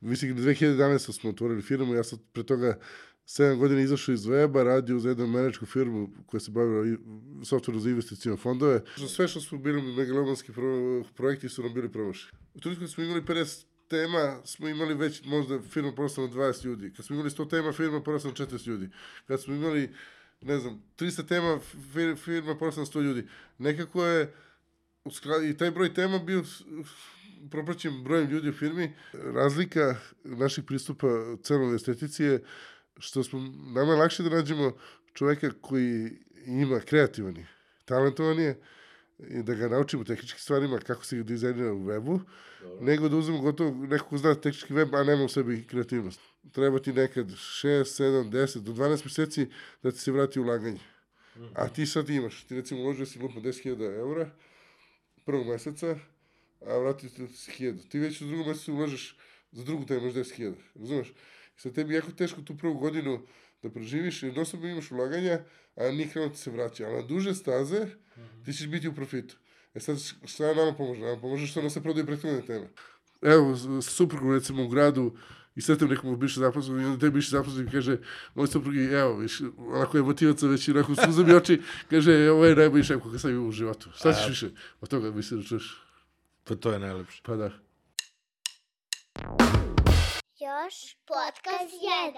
mislim, 2011. smo otvorili firmu, ja sam pre toga 7 godina izašao iz weba, radio za jednu američku firmu koja se bavila softverom za investicijne fondove. Sve što smo bili megalomanski pro, projekti su nam bili promašeni. U trenutku smo imali 50 tema, smo imali već možda firma porasla na 20 ljudi. Kad smo imali 100 tema, firma porasla na 40 ljudi. Kad smo imali, ne znam, 300 tema, fir- firma porasla na 100 ljudi. Nekako je, i taj broj tema bio propraćen brojem ljudi u firmi. Razlika naših pristupa celoj estetici je što smo, nama je lakše da nađemo čoveka koji ima kreativan je, talentovan je, i da ga naučimo tehničkim stvarima kako se dizajnira u webu, nego da uzmemo gotovo nekog ko zna tehnički web, a nema u sebi kreativnost. Treba ti nekad 6, 7, 10, do 12 meseci da ti se vrati ulaganje. A ti sad imaš, ti recimo uložio si lupa 10.000 eura prvog meseca, a vrati ti se 1000. Ti već u drugom mesecu ulažeš za drugu temu imaš 10.000, razumeš? I sad tebi jako teško tu prvu godinu da preživiš, jer jednostavno imaš ulaganja, a nije krenuo ti se vraća. Ali na duže staze ti ćeš biti u profitu. E sad, šta nama pomože? Nama pomože što nam se prodaju prethodne teme. Evo, sa suprugom recimo u gradu, i sretem nekom bivše zaposlenom, i onda te bivše zaposlenim kaže, moj suprugi, evo, viš, onako je motivaca već i onako suza mi oči, kaže, ovo je najbolji šef koga sam imao u životu. Šta ćeš više? Od toga misli da čuješ. Pa to je najlepše. Pa da. Još podcast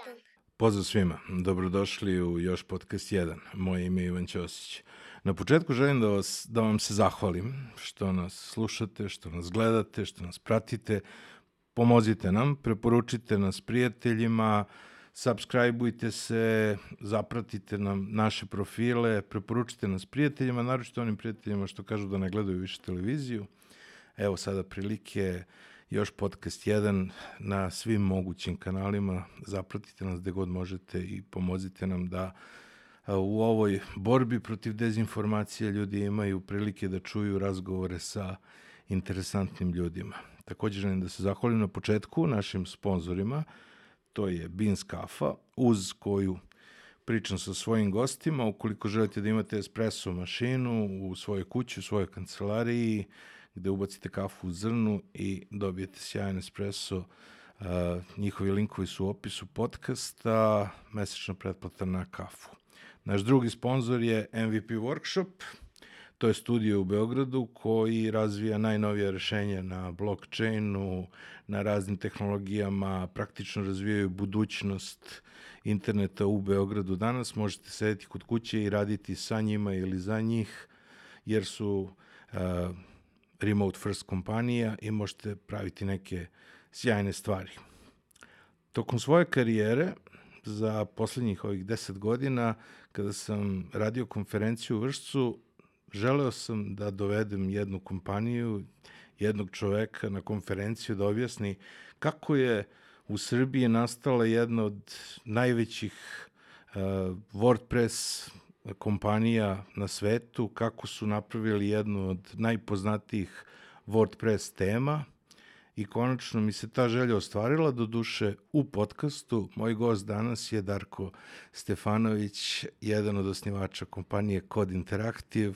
1. Pozdrav svima, dobrodošli u još podcast 1. Moje ime je Ivan Ćosić. Na početku želim da, vas, da vam se zahvalim što nas slušate, što nas gledate, što nas pratite. Pomozite nam, preporučite nas prijateljima, subscribeujte se, zapratite nam naše profile, preporučite nas prijateljima, naročito onim prijateljima što kažu da ne gledaju više televiziju. Evo sada prilike još podcast 1 na svim mogućim kanalima. Zapratite nas gde god možete i pomozite nam da u ovoj borbi protiv dezinformacije ljudi imaju prilike da čuju razgovore sa interesantnim ljudima. Takođe želim da se zahvalim na početku našim sponzorima, to je Beans Kafa, uz koju pričam sa svojim gostima. Ukoliko želite da imate espresso mašinu u svojoj kući, u svojoj kancelariji, gde ubacite kafu u zrnu i dobijete sjajan espresso. Uh, njihovi linkovi su u opisu podcasta, mesečna pretplata na kafu. Naš drugi sponsor je MVP Workshop, to je studio u Beogradu koji razvija najnovije rešenja na blockchainu, na raznim tehnologijama, praktično razvijaju budućnost interneta u Beogradu danas. Možete sedeti kod kuće i raditi sa njima ili za njih, jer su uh, remote first kompanija i možete praviti neke sjajne stvari. Tokom svoje karijere, za poslednjih ovih 10 godina, kada sam radio konferenciju u Vršcu, želeo sam da dovedem jednu kompaniju, jednog čoveka na konferenciju da objasni kako je u Srbiji nastala jedna od najvećih uh, WordPress kompanija na svetu, kako su napravili jednu od najpoznatijih WordPress tema i konačno mi se ta želja ostvarila, do duše u podcastu. Moj gost danas je Darko Stefanović, jedan od osnivača kompanije Code Interactive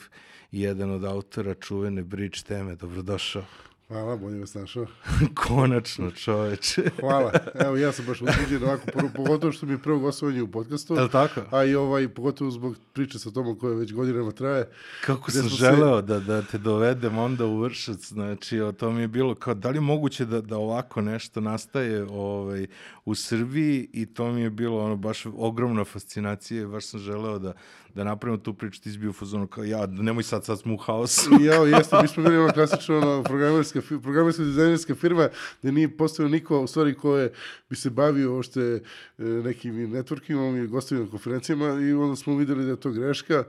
i jedan od autora čuvene Bridge teme. Dobrodošao. Hvala, bolje vas našao. Konačno, čoveče. Hvala. Evo, ja sam baš uzbuđen ovako, pogotovo što mi je prvo gostovanje u podcastu. Je tako? A i ovaj, pogotovo zbog priče sa tomom koja već godinama traje. Kako sam smo se- želeo da, da te dovedem onda u Vršac, znači o to mi je bilo kao da li je moguće da, da ovako nešto nastaje ovaj, u Srbiji i to mi je bilo ono baš ogromna fascinacija i baš sam želeo da, da napravimo tu priču, ti si bio fazonu kao ja, nemoj sad, sad smo u haosu. Evo, jeste, mi smo bili ono klasično ono, programerska, programerska dizajnerska firma gde nije postavio niko, u stvari, ko je, bi se bavio ošte e, nekim networkingom i gostovima konferencijama i onda smo videli da je to greška.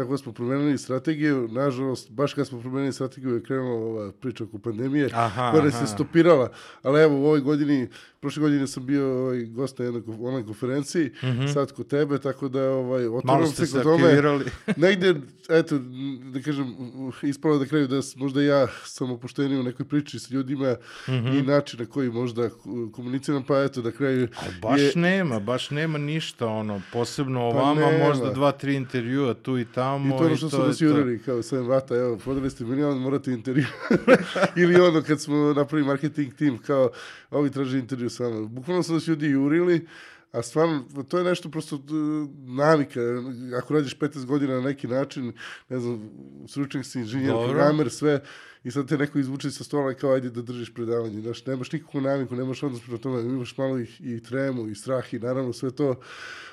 Tako da smo promenili strategiju. Nažalost, baš kad smo promenili strategiju je krenula ova priča oko pandemije, Aha, koja se stopirala. Ali evo, u ovoj godini, prošle godine sam bio ovaj, gost na jednoj online konferenciji, sad kod tebe, tako da ovaj, ste se kod tome. Negde, eto, da kažem, ispalo da kraju da možda ja sam opušteniji u nekoj priči s ljudima i način na koji možda komuniciram, pa eto, da kraju Ali baš je, nema, baš nema ništa, ono, posebno o Pa nema. možda dva, tri intervjua tu i tamo. I to ono što su nas jurili, kao sam vata, evo, podali ste milion, morate intervju. Ili ono, kad smo napravili marketing tim, kao, ovi traži intervju sa nama. Bukvalno su nas ljudi jurili, a stvarno, to je nešto prosto navika. Ako radiš 15 godina na neki način, ne znam, stručnjak si, inženjer, programer, sve, i sad te neko izvuče sa stola i kao, ajde da držiš predavanje. Znaš, nemaš nikakvu naviku, nemaš odnos prema tome, imaš malo i, i tremu, i strah, i naravno sve to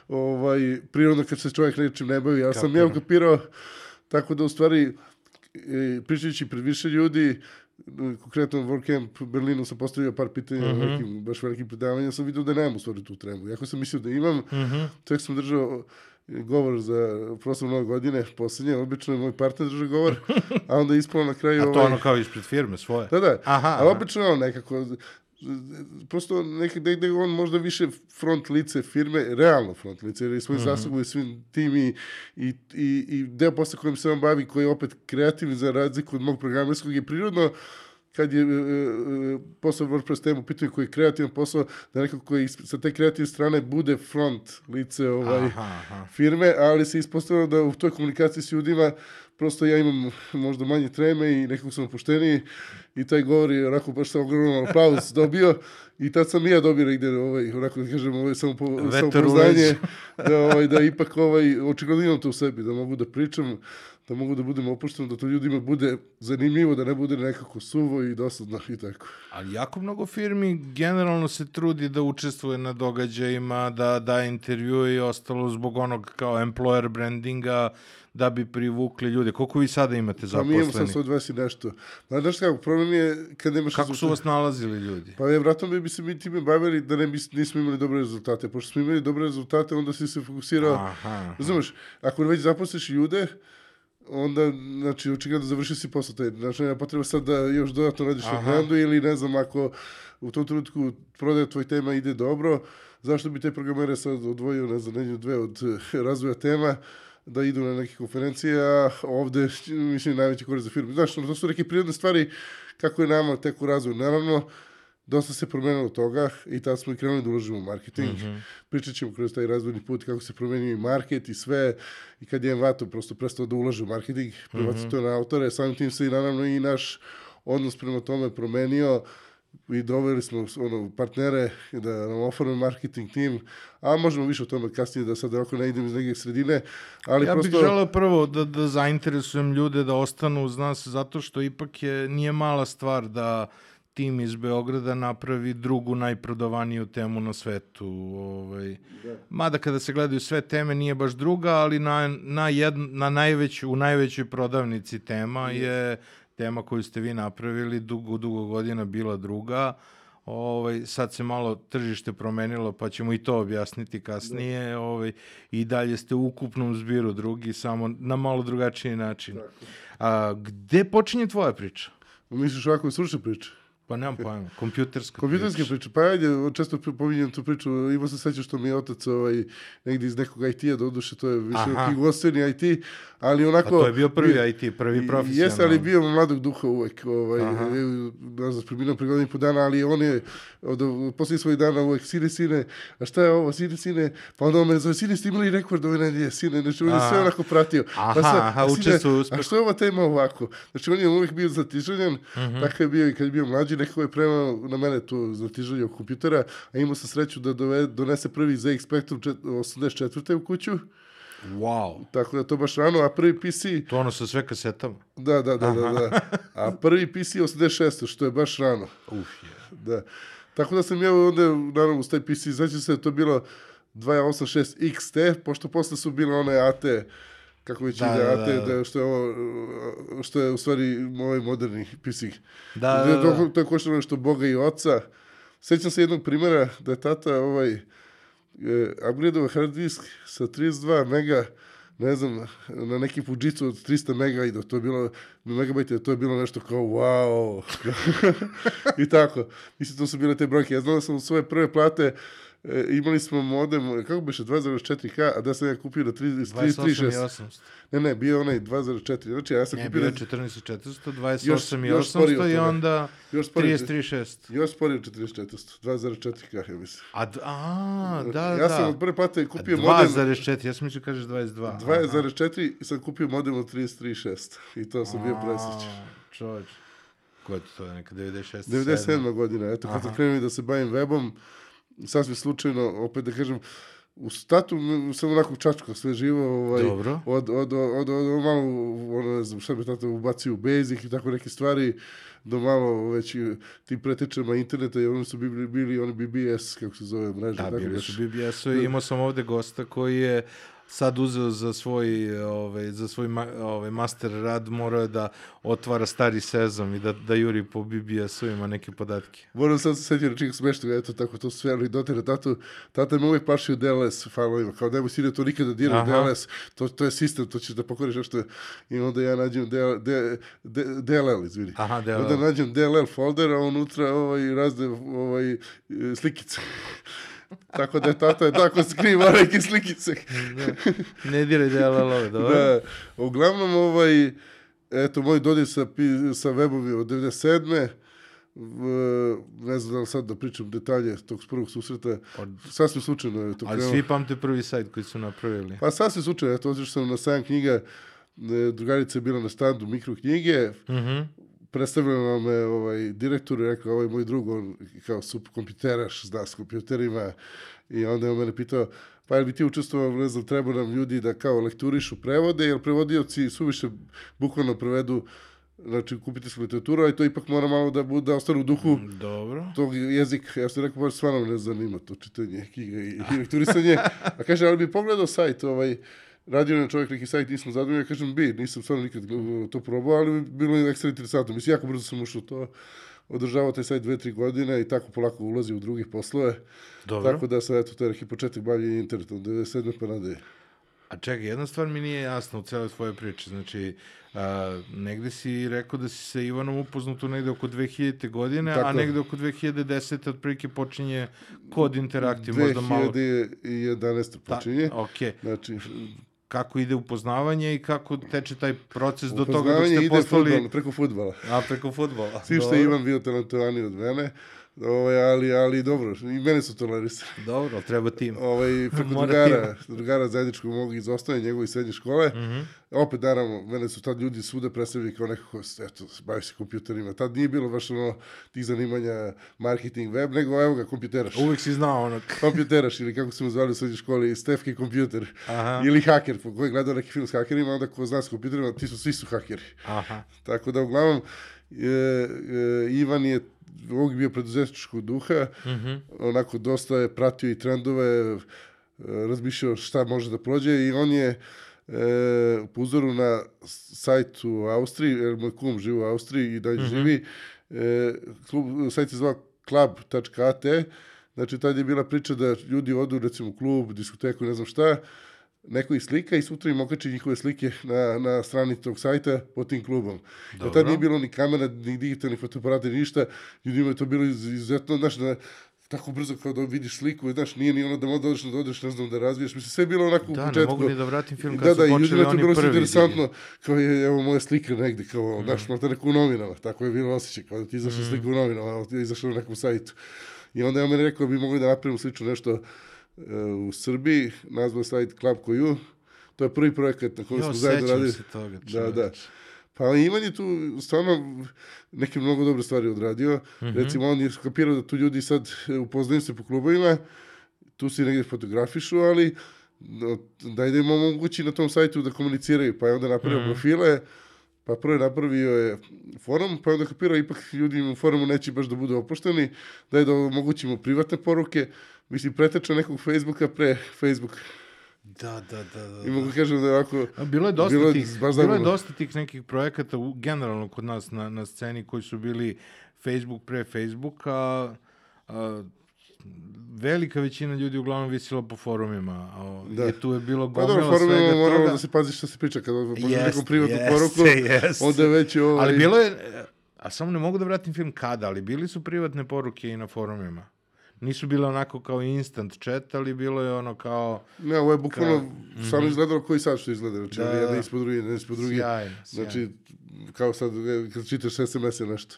ovaj, prirodno kad se čovjek nečim ne bavi. Ja sam ja ukapirao tako da u stvari e, pričajući pred više ljudi, konkretno WordCamp Berlinu sam postavio par pitanja mm velikim, baš velikim predavanjem, sam vidio da nemam u stvari tu tremu. Iako sam mislio da imam, Mhm. tek sam držao govor za proslavu nove godine, posljednje, obično je moj partner držao govor, a onda je ispalo na kraju... A to ovaj, ono kao ispred firme svoje. Da, da. Aha, Ali obično je on nekako, prosto nekak, negde on možda više front lice firme, realno front lice, jer je svoj Mhm. zaslugu i svim tim i, i, i, i deo posla kojim se on bavi, koji je opet kreativni za razliku od mog programerskog je prirodno kad je e, e, posao WordPress temu pitanje koji je kreativan posao, da neko koji sa te kreativne strane bude front lice ovaj, Aha, aha. firme, ali se ispostavilo da u toj komunikaciji s ljudima prosto ja imam možda manje treme i nekako sam opušteniji i taj govor je onako baš sam ogroman aplauz dobio i tad sam i ja dobio negde ovaj, onako da kažem ovaj, samo, po, samopouzdanje leđa. da, ovaj, da ipak ovaj, očigledno imam to u sebi, da mogu da pričam, da mogu da budem opušten, da to ljudima bude zanimljivo, da ne bude nekako suvo i dosadno i tako. Ali jako mnogo firmi generalno se trudi da učestvuje na događajima, da daje intervjue i ostalo zbog onog kao employer brandinga, da bi privukli ljude. Koliko vi sada imate Pa mi imamo sad zaposleni? 120 i nešto. Znaš kako, problem je kad nemaš Kako su vas nalazili ljudi? Pa je, vratno bi se mi time bavili da ne nismo imali dobre rezultate. Pošto smo imali dobre rezultate, onda si se fokusirao. Aha. Razumeš, ako već zaposliš ljude, onda, znači, očigledno završio si posao taj. Znači, nema potreba sad da još dodatno radiš na Aha. brandu ili ne znam, ako u tom trenutku prodaja tvoj tema ide dobro, zašto bi te programere sad odvojio, ne znam, neđu dve od razvoja tema, da idu na neke konferencije, a ovde, mislim, najveći korist za firmu. Znaš, to su neke prirodne stvari kako je nama tek u razvoju. Naravno, dosta se promenilo toga i tad smo i krenuli da ulažemo u marketing. Pričat ćemo kroz taj razvojni put kako se promenio i market i sve. I kad je Vato prosto prestao da ulaže u marketing, prebacio to na autore, samim tim se i naravno i naš odnos prema tome promenio i doveli smo ono, partnere da nam oforme marketing tim, a možemo više o tome kasnije da sad ovako ne idem iz neke sredine, ali Ja prosto... bih želeo prvo da, da zainteresujem ljude da ostanu uz nas, zato što ipak je, nije mala stvar da tim iz Beograda napravi drugu najprodavaniju temu na svetu. Ovaj. Mada kada se gledaju sve teme nije baš druga, ali na, na, jedn, na najveću, u najvećoj prodavnici tema je tema koju ste vi napravili dugo, dugo godina bila druga. Ovaj, sad se malo tržište promenilo, pa ćemo i to objasniti kasnije. Ovaj, I dalje ste u ukupnom zbiru drugi, samo na malo drugačiji način. A, gde počinje tvoja priča? Misliš ovako stručne priče? Pa nemam pojma, kompjuterska Kompjuterske priča. priče, pa ajde, često pominjem tu priču, ima se seća što mi je otac ovaj, negdje iz nekog IT-a, doduše to je više Aha. knjigovodstveni IT, ali onako... Pa to je bio prvi bio- IT, prvi profesionalni. Jeste, ali bio mladog duha uvek, ovaj, ne znam, preminuo pre godinu i po dana, ali on je od, poslije svojih dana uvek, sine, sine, a šta je ovo, sine, sine, pa onda on mene zove, sine, ste imali rekord ove nedelje, sine, znači on je sve onako pratio. Aha, pa sad, aha, a sine, učestvuje u uspehu. A što je ova tema ovako? Znači on je uvek bio zatiželjen, Mhm. tako je bio i kad je bio mlađi, nekako je premao na mene tu zatiželje od kompjutera, a imao sam sreću da dove, donese prvi ZX Spectrum čet- 84. u kuću, Wow. tako da to baš rano, a prvi PC... To ono sa sve kasetama. Da, da, da, da, da. A prvi PC je 86. što je baš rano. Uf, je. Da. Tako da sam ja onda, naravno, uz taj PC, znači se da to bilo 286 XT, pošto posle su bile one AT, kako već Da, ide da, AT, da. da, što je ovo, što je u stvari ovaj moderni PC. Da, da, da. To, to je koštalo nešto Boga i oca. Sećam se jednog primjera da je tata ovaj, e, upgradeovao hard disk sa 32 mega ne znam, na neki Fujitsu od 300 mega i da to je bilo, megabajte, to je bilo nešto kao wow. I tako. Mislim, to su bile te brojke. Ja znam da sam u svoje prve plate e, imali smo modem, kako biše, 2.4K, a da sam ja kupio na 28 i 3.6. 800. Ne, ne, bio onaj 2.4. Znači, ja sam Ne, kupio bio je na 14 i 400, Još- 28 i još sporije od 800 i toga. onda još sporije, 33 600. još sporije od 4400, 2.4K, ja mislim. A, a, da, ja sam da. od prve plate kupio modem 2,4, ja sam mislio kažeš 22. Aha. 2.4 i sam kupio modem od 33.6 i to sam bio presrećan. A, Čovječ. Ko je to, neka 96? 97. godina, eto, kad sam krenuo da se bavim webom, sasvim slučajno, opet da kažem, u statu sam onako čačko sve živo, ovaj, Dobro. od, od, od, od, malo, ono, ne znam, šta bi tata ubacio u Basic i tako neke stvari, do malo već i tim pretečama interneta i oni su bili, bili oni BBS, kako se zove mreža. Da, tako bili su BBS-u i imao sam ovde gosta koji je sad uzeo za svoj, ovaj, za svoj ovaj, master rad, morao je da otvara stari sezam i da, da juri po BBS-u, ima neke podatke. Moram sad se setiti nečeg smešnog, eto tako to sve anegdote na tatu. Tata me uvijek plašio DLS fanovima, kao nemoj sine to nikada Aha. DLS, to, to je sistem, to ćeš da pokoriš nešto. I onda ja nađem DL, D, D, DLL, izvini. Aha, DLL. Onda nađem DLL folder, a unutra ovaj, razne ovaj, e, slikice. Tako da je tata je tako skriva neke slikice. Ne diraj DLL-ove, dobro? Da, uglavnom, ovaj, eto, moj dodir sa, sa webom od 97. V, ne znam da li sad da pričam detalje tog prvog susreta. Od- Sasvim slučajno je to Ali krenulo. svi pamte prvi sajt koji su napravili. Pa sasvim slučajno, eto, otišao sam na sajam knjiga, e, drugarica je bila na standu mikroknjige, Mhm. predstavljala me ovaj, direktor i rekao, ovaj moj drug, on kao sup kompjuteraš, zna s kompjuterima, i onda je on mene pitao, pa jel bi ti učestvovao, ne znam, treba nam ljudi da kao lekturišu prevode, jer prevodioci suviše bukvalno prevedu, znači kupite se literaturu, ali to ipak mora malo da, bude, da ostane u duhu Dobro. tog jezika. Ja sam rekao, baš stvarno me ne zanima to čitanje knjiga i, i lekturisanje. A kaže, ali bi pogledao sajt, ovaj, radio na čovjek neki sajt, nisam zadovoljan, ja kažem, bi, nisam stvarno nikad uh, to probao, ali bi bilo je ekstra interesantno. Mislim, jako brzo sam ušao to, održavao taj sajt dve, tri godine i tako polako ulazi u drugih poslove. Dobro. Tako da sam, eto, to je neki početak bavljenja internetom, 97. pa nadalje. A čekaj, jedna stvar mi nije jasna u celoj tvojoj priči. Znači, a, negde si rekao da si sa Ivanom upoznao tu negde oko 2000. godine, Tako a negde oko 2010. otprilike počinje kod interaktiv, možda malo... 2011. Da, počinje. okej. Znači, Kako ide upoznavanje i kako teče taj proces do toga dok upoznavanje ste ide postali... fudbal, preko futbala. A, preko futbola. Svi što Ivan bio talentovaniji od mene, ovaj, ali, ali dobro, i mene su tolerisali. Dobro, ali treba tim. Ovaj, preko drugara, drugara zajedničkog mog iz osnovne njegove srednje škole. Mhm. Opet, naravno, mene su tad ljudi svuda predstavili kao neko ko, eto, bavi se kompjuterima. Tad nije bilo baš ono tih zanimanja marketing, web, nego evo ga, kompjuteraš. Uvijek si znao onog. kompjuteraš ili kako su mu zvali u srednjoj školi, Stefki kompjuter. Aha. Ili haker, po koji je gledao neki film s hakerima, onda ko zna s kompjuterima, ti su, svi su hakeri. Aha. Tako da, uglavnom, e, e, Ivan je ovog bio preduzetničkog duha, Mhm. onako dosta je pratio i trendove, e, razmišljao šta može da prođe i on je e, po uzoru na sajt u Austriji, jer moj kum živi u Austriji i dalje živi, e, klub, sajt se zvao club.at, znači tad je bila priča da ljudi odu recimo u klub, diskoteku, ne znam šta, neko ih slika i sutra im okači njihove slike na, na strani tog sajta pod tim klubom. Jer Dobro. tad nije bilo ni kamera, ni digitalnih fotoaparata, ni ništa. Ljudima je to bilo iz- izuzetno, znaš, da, tako brzo kao da vidiš sliku, znaš, nije ni ono da možda odeš, da odeš, ne znam, da razviješ. Mislim, sve je bilo onako u Da, ne početku. mogu ni da vratim film kad da, su da, i počeli ljudima je to oni bilo prvi interesantno, kao je, evo moja slika negde, kao, znaš, mm. neku u novinama, tako je bilo osjećaj, kao da ti izašla slika u novinama, a ti je izašla na nekom sajtu. I onda je on meni rekao da bi mogli da napravimo slično nešto u Srbiji, nazvao sajt Club Koju, to je prvi projekat na kojem smo zajedno radili. se toga. Da, da. čoveče. Pa Ivan je tu stvarno neke mnogo dobre stvari odradio. Mhm. Recimo, on je skapirao da tu ljudi sad e, upoznaju se po klubovima, tu se negdje fotografišu, ali no, daj da im omogući na tom sajtu da komuniciraju. Pa je onda napravio Mhm. profile, pa prvo je napravio je forum, pa je onda kapirao ipak ljudi u forumu neće baš da budu opušteni, da je da omogućimo privatne poruke. Mislim, preteča nekog Facebooka pre Facebook. Da, da, da, da. I mogu kažem da je ovako... Bilo je dosta Bilo je tih, baš bilo je dosta tih nekih projekata u, generalno kod nas na, na sceni koji su bili Facebook pre Facebooka, a, velika većina ljudi uglavnom visila po forumima. A, Da. I tu je bilo Pa gomila dobro, forumima svega toga. da se pazi šta se priča kada pošli Jeste, nekom privatnu jeste, poruku, jeste. onda je već ovaj... Ali bilo je, a samo ne mogu da vratim film kada, ali bili su privatne poruke i na forumima. Nisu bile onako kao instant chat, ali bilo je ono kao... Ne, ovo je bukvalno kao, stvarno izgledalo koji sad što izgleda. Znači, Da, da, da, jedan da. ispod drugi, jedan ispod drugi. Sjajno, sjajno. Znači, kao sad, e, kad čitaš SMS-e nešto.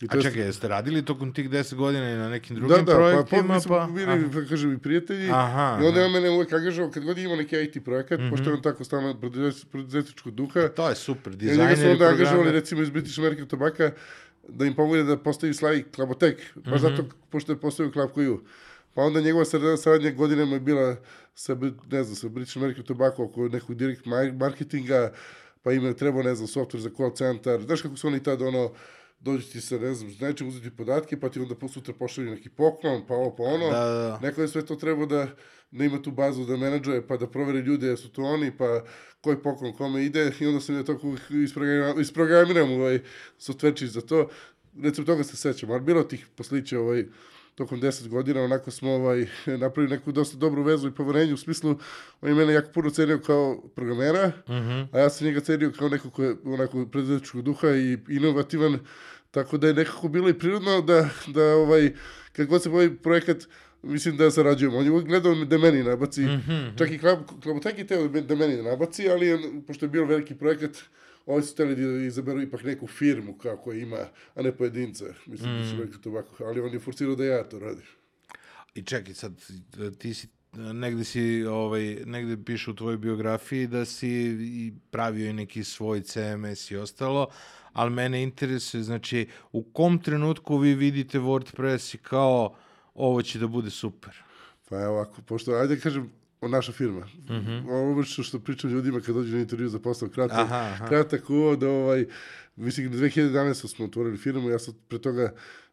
I A je- čekaj, jeste radili tokom tih 10 godina i na nekim drugim Da, da, pa, projektima? pa, mi smo Pa, bili, aha. da kažem, i prijatelji. Aha, I onda aha. on mene uvek angažao, kad god ima neki IT projekat, Mhm. pošto je on tako stalno preduzet- preduzetničkog duha, To je super, I njega dizajneri su onda angažovali recimo iz British American Tobacco da im pomogne da postavi Sly Klabotek, baš zato pošto je postavio Klab koju. Pa onda njegova saradnja, godinama je bila sa, ne znam, sa British American Tobacco oko nekog direkt mar- marketinga, pa im je trebao, ne znam, software za call center. Znaš kako su oni tad ono, dođu ti sa, ne znam, nečim uzeti podatke, pa ti onda po sutra pošalju neki poklon, pa ovo, pa ono. Da, da, da. Neko je sve to trebao da, da ima tu bazu da menadžuje, pa da proveri ljude, jesu to oni, pa koji poklon kome ide, i onda sam ja tako isprogramiram, isprogramiram ovaj softverčić za to. Recimo toga se sećam, ali bilo tih poslića ovaj, tokom 10 godina, onako smo ovaj, napravili neku dosta dobru vezu i poverenje, u smislu, on je mene jako puno cenio kao programera, Mhm. a ja sam njega cenio kao neko ko je onako preduzetničkog duha i inovativan, tako da je nekako bilo i prirodno da, da ovaj, kad god se ovaj projekat, mislim da sarađujemo. On je uvijek gledao da meni nabaci, Mhm, čak i klab, Klabotek je teo da meni nabaci, ali on, pošto je bio veliki projekat, Ovi su hteli da izaberu ipak neku firmu kao koja ima, a ne pojedinca. Mislim da su rekli to ovako, ali on je forsirao da ja to radim. I čekaj, sad, ti si negde si, ovaj, negde piše u tvojoj biografiji da si i pravio i neki svoj CMS i ostalo, ali mene interesuje, znači, u kom trenutku vi vidite WordPress i kao ovo će da bude super? Pa evo ovako, pošto, ajde da kažem, naša firma. Mm -hmm. Ovo što, što pričam ljudima kad dođu na intervju za posao, kratak, Aha, aha. kratak uvod, ovaj, mislim, 2011. smo otvorili firmu, ja sam pre toga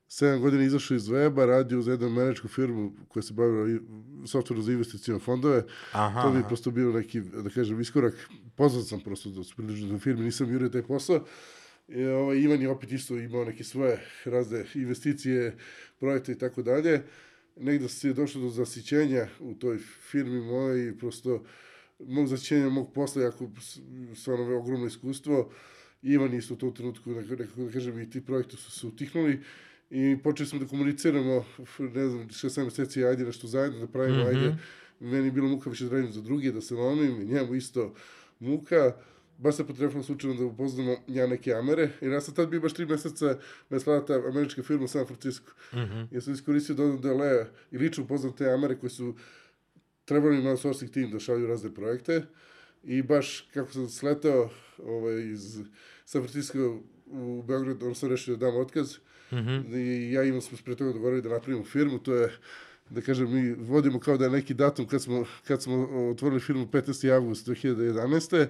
7 godina izašao iz weba, radio za jednu američku firmu koja se bavila softverom za investicijne fondove. Aha, to bi aha. prosto bio neki, da kažem, iskorak. Poznat sam prosto da se približio na firmi, nisam jurio taj posao. I, ovaj, Ivan je opet isto imao neke svoje razne investicije, projekte i tako dalje. Negde se došlo do zasićenja u toj firmi moje i prosto mog zasićenja mog posla, jako stvarno ogromno iskustvo. Ivan isto u tom trenutku, nekako da kažem, i ti projekti su se utihnuli i počeli smo da komuniciramo, ne znam, 6-7 meseci, ajde nešto zajedno da pravimo, Mhm. ajde. Meni je bilo muka više da radim za druge, da se lomim, njemu isto muka. Baš se potrefilo slučajno da upoznamo ja neke Amere, jer ja sam tad bio baš tri meseca me slala ta američka firma u San Francisco. Mhm. Ja sam iskoristio da odem do LA i lično upoznam te Amere koji su trebali imati outsourcing tim da šalju razne projekte. I baš kako sam sletao ovaj, iz San Francisco u Beograd, on sam rešio da dam otkaz. Mhm. I ja imam smo pre toga dogovorili da napravimo firmu, to je da kažem, mi vodimo kao da je neki datum kad smo, kad smo otvorili firmu 15. avgust 2011.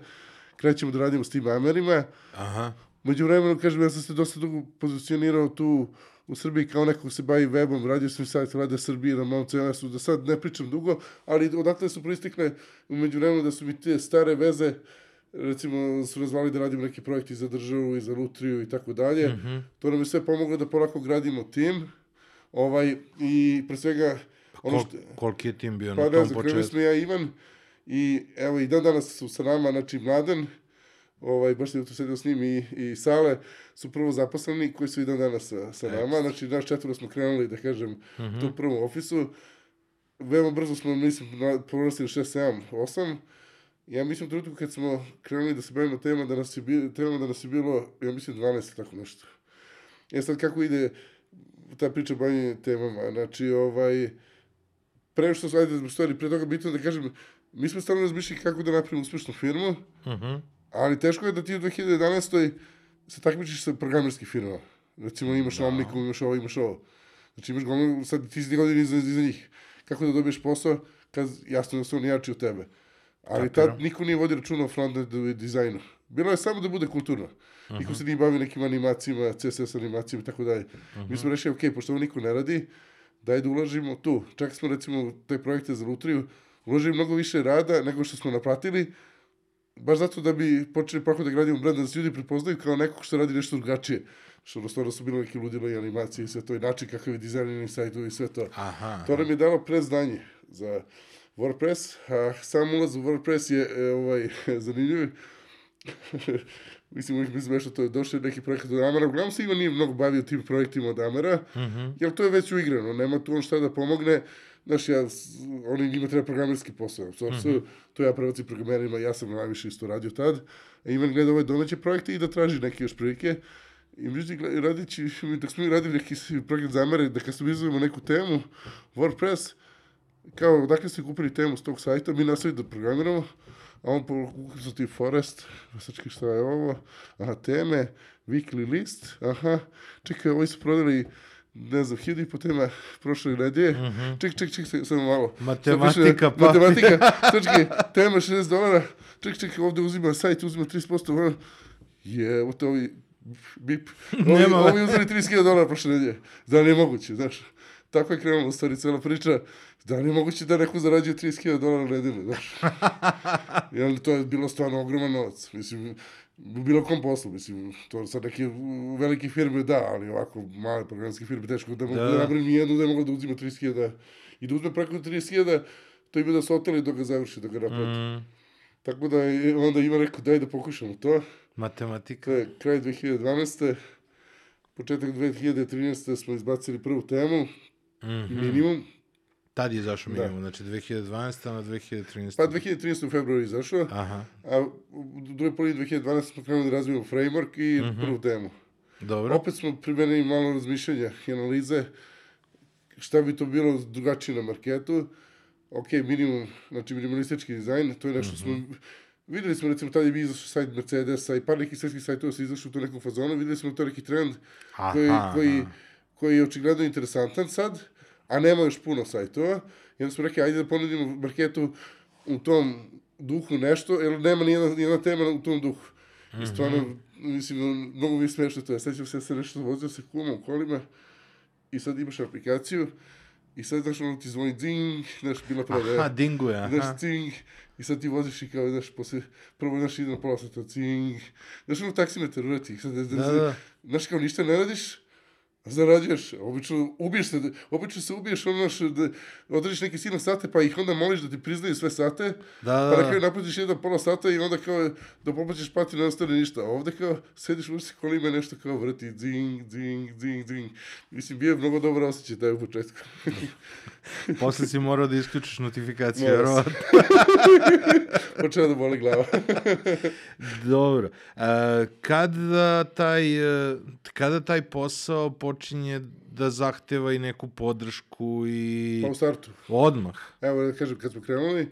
Krećemo da radimo s tim Amerima. Aha. Među vremenu, kažem, ja sam se dosta dugo pozicionirao tu u Srbiji kao neko ko se bavi webom, radio sam i sajt Rade Srbije na mom CMS-u, da sad ne pričam dugo, ali odatle su proistekle umeđu vremenu da su mi te stare veze, recimo su razvali da radim neke projekte za državu i za lutriju i tako dalje. Mhm. To nam je sve pomoglo da polako gradimo tim. Ovaj, I pre svega, ono Kol, što... koliki je tim bio Pa na ne tom znam, krenuli početku? smo ja Ivan i evo i dan danas su sa nama, znači Mladen, ovaj, baš je tu sedio s njim i, i Sale, su prvo zaposleni koji su i dan danas sa, sa nama, znači naš četvoro smo krenuli, da kažem, Mhm. tu u prvom ofisu. Veoma brzo smo, mislim, porastili 6, 7, 8. Ja mislim u trenutku kad smo krenuli da se bavimo tema da nas je, bi, tema da nas je bilo, ja mislim, 12 tako nešto. E sad kako ide ta priča bavljenja temama, znači, ovaj, pre što ajde, stvari, pre toga bitno da kažem, mi smo stalno razmišljali kako da napravimo uspešnu firmu, Mhm. ali teško je da ti u 2011. se takmičiš sa programerskim firmama. Recimo imaš da. Omniku, imaš ovo, imaš ovo. Znači imaš gomilu, sad ti si godina iza, iza njih. Kako da dobiješ posao, kad jasno da su oni jači od tebe. Ali tad niko nije vodi računa o frontendu i dizajnu. Bilo je samo da bude kulturno. Niko se nije bavio nekim animacijama, CSS animacijama i tako dalje. Mi smo rešili, ok, pošto ovo niko ne radi, daj da ulažimo tu. Čak smo recimo te projekte za Lutriju uložili mnogo više rada nego što smo naplatili, baš zato da bi počeli polako da gradimo brand, da se ljudi prepoznaju kao nekog što radi nešto drugačije. Što ono stvarno su bilo neki ludilo i animacije i sve to, i način kakav je dizajnirani sajtovi i sve to. Aha. To nam je dalo predznanje za WordPress, a sam ulaz u WordPress je e, ovaj, zanimljiv. Mislim, uvijek mi smešno to je došao neki projekat od Amara. Uglavnom se Ivan nije mnogo bavio tim projektima od Amara, jer to je već uigrano, nema tu on šta da pomogne. Znaš, ja, oni njima treba programerski posao. So, so, to ja prebaci programerima, ja sam najviše isto radio tad. A Ivan gleda ove domaće projekte i da traži neke još prilike. I međutim, radići, dok smo mi radili neki s- projekt za Amere, da customizujemo neku temu, WordPress, kao, odakle ste kupili temu s tog sajta, mi nastavili da programiramo, a on pokucao ti Forest, sačekaj šta je ovo, aha, teme, weekly list, aha, čekaj, ovi su prodali, ne znam, hiljadu i po tema prošle nedelje, ček, ček, ček, ček, samo malo. Matematika, pa- Matematika, čekaj, tema 60 dolara, ček, ček, ovde uzima sajt, uzima 30%, ono, je, evo to ovi, bip, ovi, Nema- ovi uzeli 30.000 dolara prošle nedelje, da li je moguće, znaš, tako je krenula u stvari cela priča, da li je moguće da neko zarađuje 30.000 dolara na nedelju, znaš. Jer to je bilo stvarno ogroman novac. Mislim, u bilo kom poslu, mislim, to sad neke velike firme da, ali ovako male programske firme teško da mogu Da. da, da napravim nijednu da je mogla da uzima 30.000 i da uzme preko 30.000, to ima da se oteli dok ga završi, dok ga naplati. Mm, Tako da je, onda ima rekao daj da pokušamo to. matematika. To je kraj 2012. Početak 2013. smo izbacili prvu temu, Mhm. minimum. Tad je izašao Da. minimum, znači 2012. na 2013. Pa 2013. u februaru izašao. Aha, A u drugoj polovini 2012 smo krenuli da razvijemo framework i Mhm. prvu temu. dobro. Opet smo primenili malo razmišljanja i analize šta bi to bilo drugačije na marketu. Ok, minimum, znači minimalistički dizajn, to je nešto Mhm. smo... Videli smo, recimo, tada je bio izašao sajt Mercedesa i par nekih svetskih sajtova se izašao u to nekom fazonu, videli smo da to neki trend koji, Aha, koji, aha. koji je očigledno interesantan sad, a nema još puno sajtova. I onda smo rekli, ajde da ponudimo marketu u tom duhu nešto, jer nema nijedna, nijedna tema u tom duhu. I stvarno, mislim, mnogo mi je smešno to. Ja sećam se, ja sam nešto vozio se kuma u kolima i sad imaš aplikaciju i sad, znaš, ono ti zvoni dzing, znaš, bila prodaja. Aha, dinguje, aha. Znaš, cing, i sad ti voziš i kao, znaš, posle, prvo, znaš, ide na pola sata, cing, znaš, ono taksimetar urati, sad, znaš, Da, da. znaš, kao ništa ne radiš, zarađuješ, obično ubiješ se, obično se ubiješ, ono, znaš, da održiš neke silne sate, pa ih onda moliš da ti priznaju sve sate, Da, pa da, na kraju da. naplatiš jedan pola sata i onda kao da poplaćaš pati ne ostane ništa. A ovde kao sediš u se kolima nešto kao vrti, dzing, dzing, dzing, dzing. Mislim, bio je mnogo dobar osjećaj taj u početku. Posle si morao da isključiš notifikacije, verovatno. Počeo da boli glava. Dobro. E, kada, taj, e, kada taj posao počinje da zahteva i neku podršku i pa u startu. odmah? Evo da kažem, kad smo krenuli,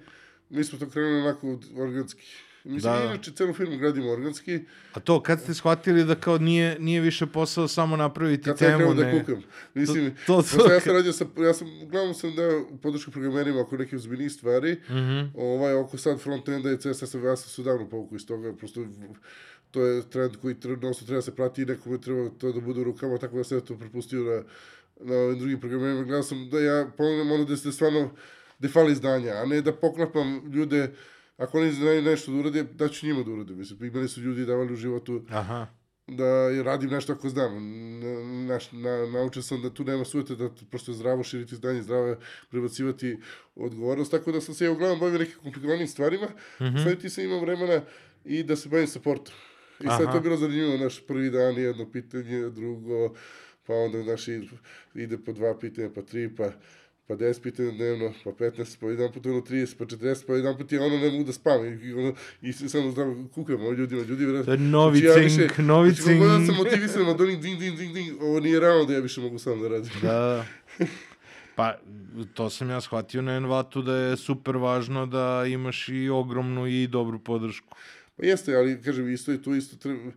mi smo to krenuli onako organski. Mislim, Da. da. inače, celu firmu gradimo organski. A to, kad ste shvatili da kao nije, nije više posao samo napraviti Kad temu, da ne... kukam. Mislim, To- to- pošto ja sam radio sa, ja sam, uglavnom sam dao podršku programerima oko nekih ozbiljnijih stvari. Mhm. Ovaj, oko sad front-enda i CSS, ja sam se davno povukao iz toga, prosto to je trend koji treba, odnosno treba se prati i nekome treba to da bude u rukama, tako da sam to propustio na, na ovim drugim programerima. Gledao sam da ja pomognem ono da se stvarno da fali znanja, a ne da poklapam ljude Ako oni znaju nešto da urade, da ću njima da urade. Mislim, imali su ljudi davali u životu Aha. da radim nešto ako znam. Na, na, naučio sam da tu nema sujete, da prosto zdravo širiti znanje, zdravo prebacivati odgovornost, tako da sam se ja uglavnom bavio nekim komplikovanim stvarima, mm -hmm. sad ti sam imao vremena i da se bavim supportom. I sad Aha. to je bilo zanimljivo, naš prvi dan, jedno pitanje, drugo, pa onda naš ide po dva pitanja, pa tri, pa pa 10 pitanja dnevno, pa 15, pa jedan put ono 30, pa 40, pa jedan put ja ono ne mogu da spavam i, ono, i samo znam, kukam o ljudima, ljudi vjerojatno. To je novi Znači, ja cink, više- novi znači, cink. sam motivisan od onih ding, ding, ding, ding, ovo nije realno da ja više mogu sam da radim. Da. Pa, to sam ja shvatio na Envatu da je super važno da imaš i ogromnu i dobru podršku. Pa jeste, ali kažem, isto je tu isto treba,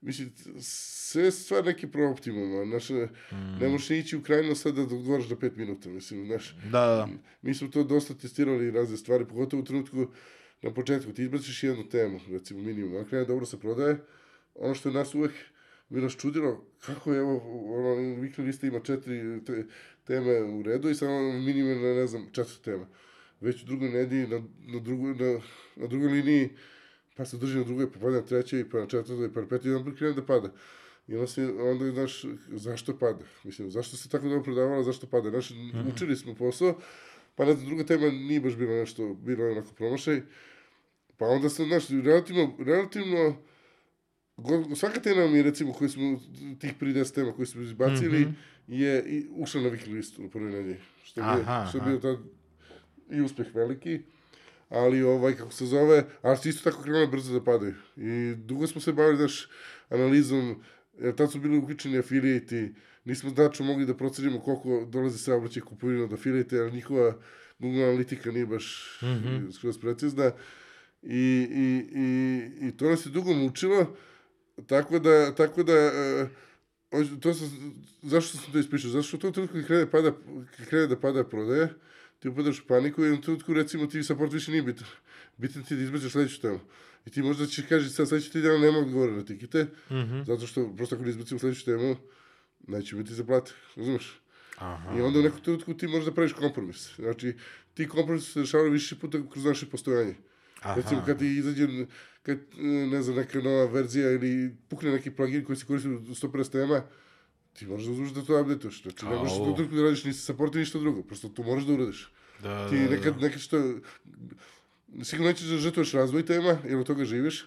mislim, sve stvar neki prooptimum, znaš, mm. ne možeš ići u krajnost sada da odgovaraš do 5 minuta, mislim, znaš, Da, da. mi smo to dosta testirali razne stvari, pogotovo u trenutku na početku, ti izbaciš jednu temu, recimo minimum, ako krene dobro se prodaje, ono što je nas uvek bi nas čudilo, kako je ovo, ono, weekly lista ima četiri te, teme u redu i samo minimum, ne znam, četiri tema. Već u drugoj nedelji, na, na, drugoj, na, na drugoj liniji, pa se drži na drugoj, pa pada na trećoj, pa na četvrtoj, pa na petoj, i onda krene da pada. I onda, se, onda znaš, zašto pada? Mislim, zašto se tako dobro prodavala, zašto pada? Znaš, učili smo posao, pa ne znam, druga tema nije baš bilo nešto, bilo je onako promašaj. Pa onda sam, znaš, relativno, relativno go- svaka tema mi, recimo, koji smo, tih prvi 10 tema koji smo izbacili, Mhm. je i ušla na Wiki listu u prvoj nedelji. Što je, Aha, što je bio tad i uspeh veliki. Ali, ovaj, kako se zove, su isto tako krenule brzo da padaju. I dugo smo se bavili, daš, analizom, jer tad su bili uključeni affiliate nismo tačno mogli da procenimo koliko dolazi saobraćaj kupovina od affiliate ali njihova Google analitika nije baš Mhm. skroz precizna. I, i, i, I to nas je dugo mučilo, tako da, tako da e, to sam, zašto sam to ispričao? Zato što u tom trenutku krene, pada, kad krene da pada prodaja, ti upadaš u paniku i u tom trenutku recimo ti support više nije bitan. Bitan ti je da izbaciš sledeću temu. I ti možda ćeš kaži sad sledeći ti dan nema odgovora na tikete, Mhm. zato što prosto ako ne izbacimo sledeću temu, neće biti za plate, razumeš? Aha. I onda u nekom trenutku ti možeš da praviš kompromis. Znači, ti kompromis se dešavaju više puta kroz naše postojanje. Aha. Recimo, kad ti izađe, kad, ne znam, neka nova verzija ili pukne neki plugin koji se koristi u 150 tema, ti moraš da uzmeš da to updateš. Znači, ne možeš u Au. tom trenutku da radiš ni sa supportom, ništa drugo. Prosto to moraš da uradiš. Da, Ti da, nekad, da. nekad što... Sigurno nećeš da žrtvuješ razvoj tema, jer od toga živiš,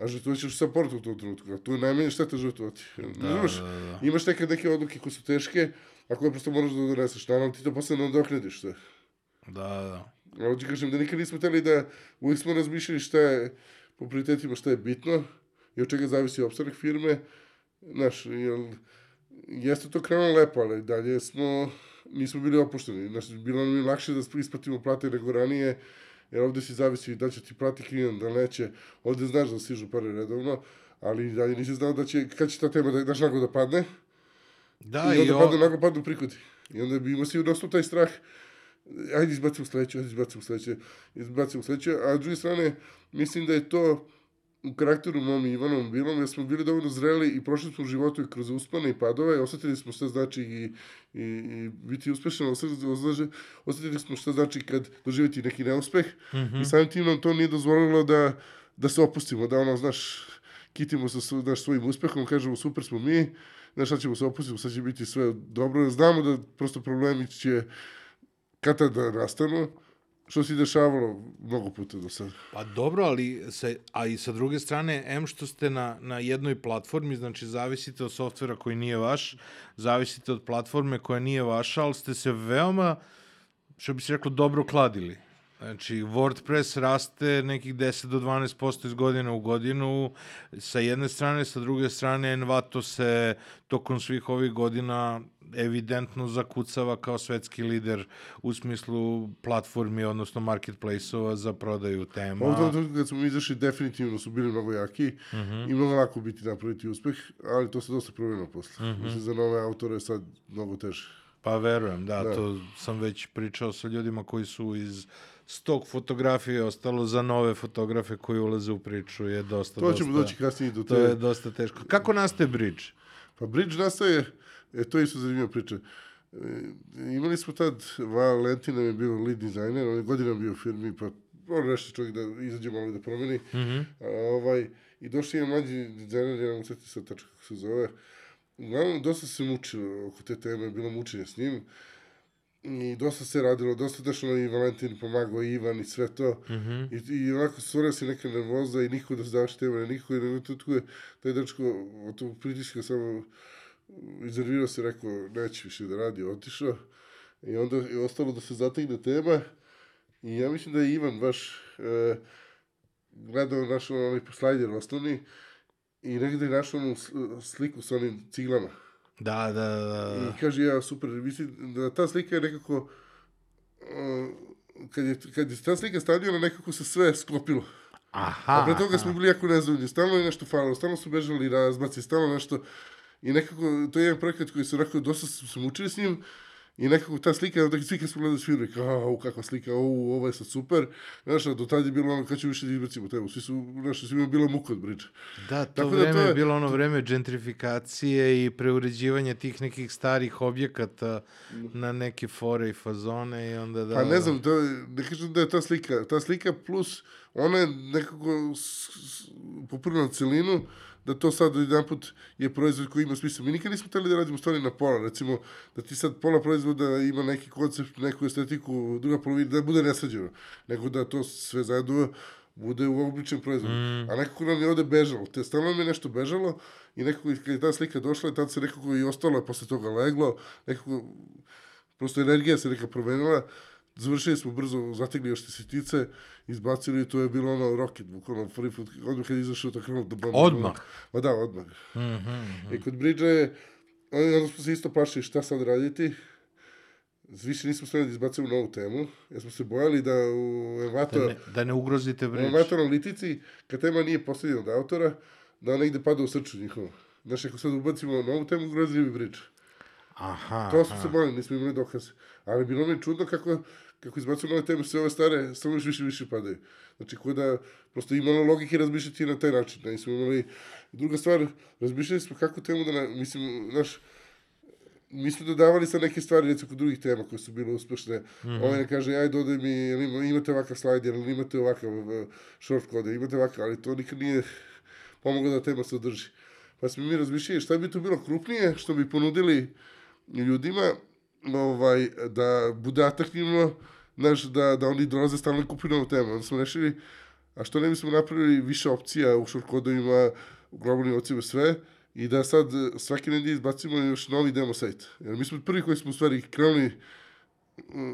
a žrtvuješ support u tom trenutku. A tu je najmanje šteta žrtvovati. Da, Razumeš? da, da. Imaš nekad neke odluke koje su teške, a koje prosto moraš da doneseš. Naravno, ti to posle nadoknadiš sve. Da, da. Ali ti kažem da nikad nismo hteli da uvijek smo razmišljali šta je po prioritetima šta je bitno i od čega zavisi opstanak firme. Znaš, jel, jeste to krenulo lepo, ali dalje smo, nismo bili opušteni. Znaš, bilo nam je lakše da isplatimo plate nego ranije, jer ovde si zavisi da će ti plati klijent, da neće. Ovde znaš da stižu pare redovno, ali dalje nisi znao da će, kad će ta tema da, daš naglo da padne. Da, I i, onda o... padnu, naglo padnu prihodi. I onda bi imao sigurno ostao taj strah, ajde izbacimo sledeće, ajde izbacimo sledeće, izbacimo sledeće, a s druge strane, mislim da je to u karakteru mom i Ivanom Bilom, jer smo bili dovoljno zreli i prošli smo u životu i kroz uspane i padove, osetili smo šta znači i, i, i biti uspešan, osetili, smo šta znači kad doživjeti neki neuspeh Mhm. i samim tim nam to nije dozvolilo da, da se opustimo, da ono, znaš, kitimo sa znaš, svojim uspehom, kažemo super smo mi, znaš, sad ćemo se opustiti, sad će biti sve dobro, znamo da prosto problemi će kad tad da nastanu, što se dešavalo mnogo puta do sada. Pa dobro, ali sa, a i sa druge strane, M što ste na, na jednoj platformi, znači zavisite od softvera koji nije vaš, zavisite od platforme koja nije vaša, ali ste se veoma, što bi se reklo, dobro kladili. Znači, WordPress raste nekih 10 do 12% iz godine u godinu sa jedne strane, sa druge strane Envato se tokom svih ovih godina evidentno zakucava kao svetski lider u smislu platformi, odnosno marketplace-ova za prodaju tema. Ovdje trenutku kad smo izašli, definitivno su bili mnogo jaki i mnogo lako biti napraviti uspeh, ali to se dosta promenilo posle. Mislim, za nove autore je sad mnogo teže. Pa verujem, da, Da. to sam već pričao sa ljudima koji su iz stok fotografije ostalo za nove fotografe koji ulaze u priču je dosta, To ćemo dosta, doći kasnije do to je te... dosta teško. Kako nastaje bridge? Pa Bridge nastaje, e, to je isto zanimljiva priča. E, imali smo tad, Valentin nam je bio lead dizajner, on je godinama bio u firmi, pa on nešto čovjek da izađe malo da promeni. Mhm. A, ovaj, I došli je mlađi dizajner, ja vam sveti sad tačno kako se zove. Uglavnom, dosta se mučilo oko te teme, bilo mučenje s njim. I dosta se radilo, dosta došlo i Valentin pomagao i Ivan i sve to. Mhm. I, i onako stvorio se neka nervoza i niko da zdaš teme, niko i na tutku je taj dečko od tog pritiska samo iznervirao se, rekao neće više da radi, otišao. I onda je ostalo da se zategne tema. I ja mislim da je Ivan baš e, gledao naš onaj slajder osnovni i negde je našao onu sliku sa onim ciglama. Da, da, da. da. I kaže, ja, super, mislim da ta slika je nekako, uh, kad je, kad je ta slika stavljena, nekako se sve sklopilo. Aha, A pre toga aha. smo bili jako nezadovoljni, stalno je nešto falilo, stalno su bežali razbaci, stalno nešto, i nekako, to je jedan projekat koji se onako, dosta smo se mučili s njim, I nekako ta slika, onda svi kad smo gledali sviru, kao, kakva slika, au, ovo je sad super. Znaš, do tad je bilo ono, kad ću više da izbacimo temu. Svi su, znaš, svima je bilo muka od bridge. Da, to Tako da vreme to je je- bilo ono vreme gentrifikacije i preuređivanja tih nekih starih objekata na neke fore i fazone i onda da... Pa ne znam, je- ne kažem da je ta slika, ta slika plus, ona je nekako popunila celinu, da to sad jedan put je proizvod koji ima smisla. Mi nikad nismo hteli da radimo stvari na pola, recimo da ti sad pola proizvoda ima neki koncept, neku estetiku, druga polovina, da bude nesređeno, nego da to sve zajedno bude u obličen proizvod. A nekako nam je ovde bežalo. Te stalno nam je nešto bežalo i nekako kad je ta slika došla, tad se nekako i ostalo je posle toga leglo, nekako prosto energija se neka promenila, završili smo brzo, zategli još sitice, izbacili i to je bilo ono rocket, bukvalno prvi put, odmah kad je izašao to krenulo da bam. Odmah? Ma da, odmah. I kod Bridge onda smo se isto plašili šta sad raditi, više nismo stavili da izbacimo novu temu, jer smo se bojali da u Da Evato, ne, da ne ugrozite u bridge. Evato analitici, kad tema nije postavljena od autora, da negde pada u srču njihovo. Znaš, ako sad ubacimo novu temu, ugrozili bi Bridge. Aha, To smo se bojali, nismo imali dokaze. Ali bilo mi je čudno kako, kako izbacuju nove teme, sve ove stare, samo još više više padaju. Znači, ko da, prosto imalo logike razmišljati na taj način. Da nismo imali... Druga stvar, razmišljali smo kako temu da, na, mislim, znaš, mi smo dodavali sa neke stvari, recimo kod drugih tema koje su bile uspešne. Mm -hmm. Ovaj kaže, aj dodaj mi, jel ima, imate ovakav slajd, jel imate ovakav uh, short kode, imate ovakav, ali to nikad nije pomoglo da tema se održi. Pa smo mi razmišljali šta bi to bilo krupnije, što bi ponudili ljudima, ovaj, da bude atraktivno, znaš, da, da oni dolaze stalno i kupuju novu temu. Onda smo rešili, a što ne bismo napravili više opcija u short kodovima, u globalnim ocima, sve, i da sad svake nedelje izbacimo još novi demo sajt. Jer mi smo prvi koji smo u stvari krenuli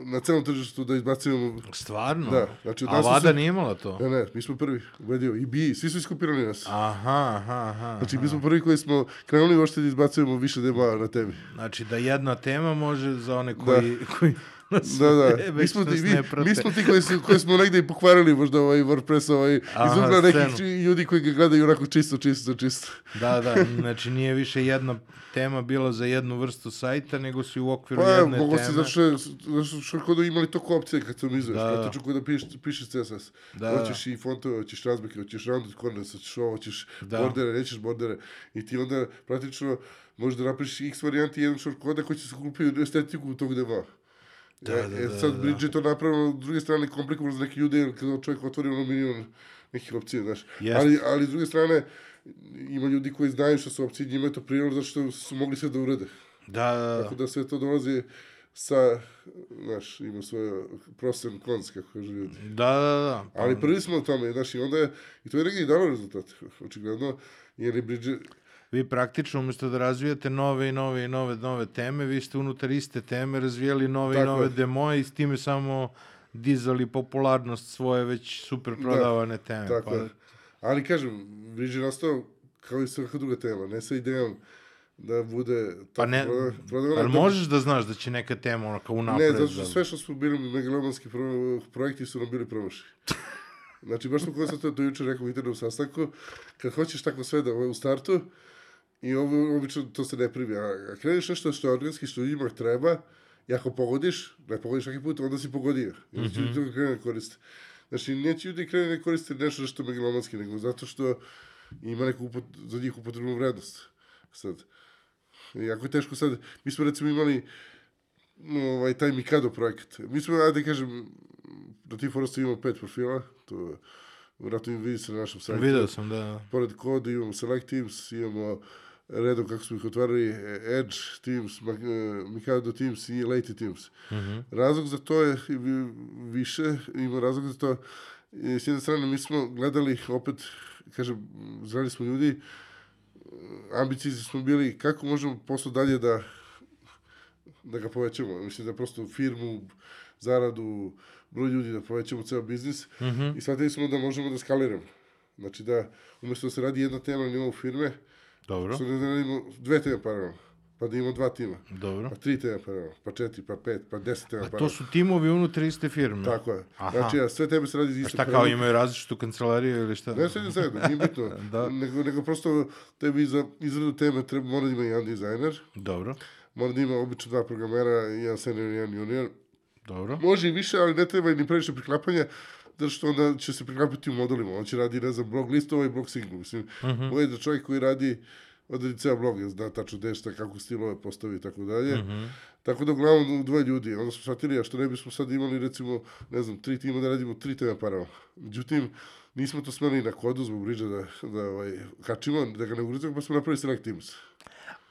na celom tržištu da izbacujemo Stvarno? Da, znači, od A nas su nije imala to? Ne, ne, mi smo prvi, ubedio, i bi, svi su iskopirali nas. Aha, aha, aha. Znači, mi smo prvi koji smo krenuli uopšte da izbacujemo više dema na temi. Znači da jedna tema može za one koji, koji nas Da, da. ne- Mi smo, ti, mi, mi smo ti koji, su, koji smo negde i pokvarili možda ovaj WordPress ovaj, iz Aha, ugla nekih ljudi koji ga gledaju onako čisto, čisto, čisto. Da, da, znači nije više jedna tema bila za jednu vrstu sajta, nego si u okviru Pa, jedne teme. si, zato što, zato što što kod imali toliko opcije kad sam izveš, Da. da. kad kod da pišeš, pišeš CSS. Da, hoćeš i fontove, hoćeš razbeke, hoćeš rounded corners, hoćeš ovo, hoćeš Da. bordere, nećeš bordere. I ti onda praktično možeš da napišeš x varijanti jedan short koda koji će se kupiti estetiku tog deva. Da, e, da, e, da, sad da. Je to napravilo, s druge strane komplikovano za neke ljude, jer kada čovjek otvori ono milion nekih opcija, znaš. Jeste. Ali, ali s druge strane, ima ljudi koji znaju što su opcije, njima je to prijelo zato što su mogli sve da urede. Da, da, da. Tako da sve to dolazi sa, znaš, ima svoje pros and cons, kako kažu ljudi. Da, da, da. Pa, Ali prvi smo u tome, znaš, i onda je, i to je negdje i dalo rezultat, očigledno, jer je Bridge, Vi praktično umesto da razvijate nove i nove i nove nove teme, vi ste unutar iste teme razvijali nove i Tako nove je. demoje i s time samo dizali popularnost svoje već super prodavane teme. tako pa, je. Ali kažem, je nastao kao i svaka druga tema, ne sa idejom da bude Pa ne, proda- prodavana. ali da- možeš da znaš da će neka tema ono kao Ne, unapred. zato što da- sve što smo bili megalomanski pro, projekti su nam bili promašeni. Znači, baš smo konstatovali to juče rekao u internom sastanku, kad hoćeš tako sve da ovaj, u startu, i ovo, obično to se ne primi, a, a kreneš nešto što je organski, što ljudima treba, i ako pogodiš, ne pogodiš svaki put, onda si pogodio. I onda će ljudi to krene da koriste. Znači, neće ljudi krene da koriste nešto što je megalomanski, nego zato što ima neku upot, za njih upotrebnu vrednost. Sad, jako je teško sad, mi smo recimo imali ovaj, taj Mikado projekat. Mi smo, ajde da kažem, na tim forestu imamo pet profila, to je, vratno im vidite na našem sajtu. Video sam, da. Pored koda imamo Select Teams, imamo redom kako smo ih otvarali Edge Teams, eh, Mikado Teams i Late Teams. Mhm. Razlog za to je više, ima razlog za to, e, s jedne strane mi smo gledali opet, kažem, zrali smo ljudi, e, ambicizni smo bili kako možemo posao dalje da da ga povećamo. Mislim da prosto firmu, zaradu, broj ljudi da povećamo ceo biznis Mhm. i shvatili smo da možemo da skaliramo. Znači da umesto da se radi jedna tema na nivou firme, Dobro, ne da radimo dve teme paralelno, pa da imamo dva tima, dobro. pa tri teme paralelno, pa četiri, pa pet, pa deset tema A to paralelno. su timovi unutar iste firme. Tako je. Aha. Znači, a sve teme se radi iz A istog šta kao imaju različitu kancelariju ili šta? Ne sve zajedno, nije bitno. Da. nego, nego prosto tebi za izradu teme treba, mora da ima jedan dizajner, Dobro, mora da ima obično dva programera, jedan senior i jedan junior. dobro. Može i više, ali ne treba ni previše priklapanja, zato što onda će se priklapati u modulima. On će radi, ne znam, blog listova i blog singlu. Mislim, uh Mhm. -huh. da čovjek koji radi odredi ceo blog, zna tačno gde šta, kako stilove postavi i tako dalje. Mhm. Tako da uglavnom dvoje ljudi. Onda smo shvatili, a što ne bismo sad imali recimo, ne znam, tri tima da radimo tri teme paralelno. Međutim, nismo to smeli na kodu zbog bridža da, da ovaj, kačimo, da ga ne ugrizamo, pa smo napravili Select Teams.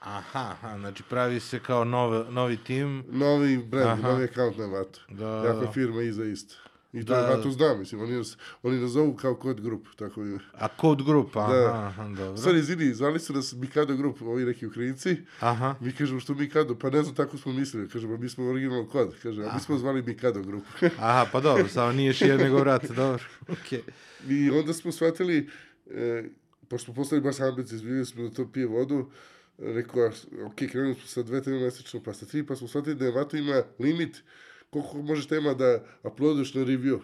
Aha, aha, znači pravi se kao nov, novi tim. Novi brand, Aha. novi account na vatu. Da, Jako je da. firma iza isto. I to, Da. ja to znam, mislim, oni nas, oni nas zovu kao kod grup, tako je. A Code Group, aha, Da. aha, dobro. Stvari, izvini, zvali su nas Mikado grup, ovi neki Ukrajinci, Aha, mi kažemo što Mikado, pa ne znam, tako smo mislili, kažemo, mi smo original kod, kaže, a mi smo zvali Mikado grup. aha, pa dobro, samo nije šije nego vrat, dobro, okej. I onda smo shvatili, e, pošto smo postali baš ambici, vidjeli smo da to pije vodu, rekao, ok, krenuli smo sa dve teme mesečno, pa sa tri, pa smo shvatili da je Vato ima limit koliko možeš tema da uploaduješ na review.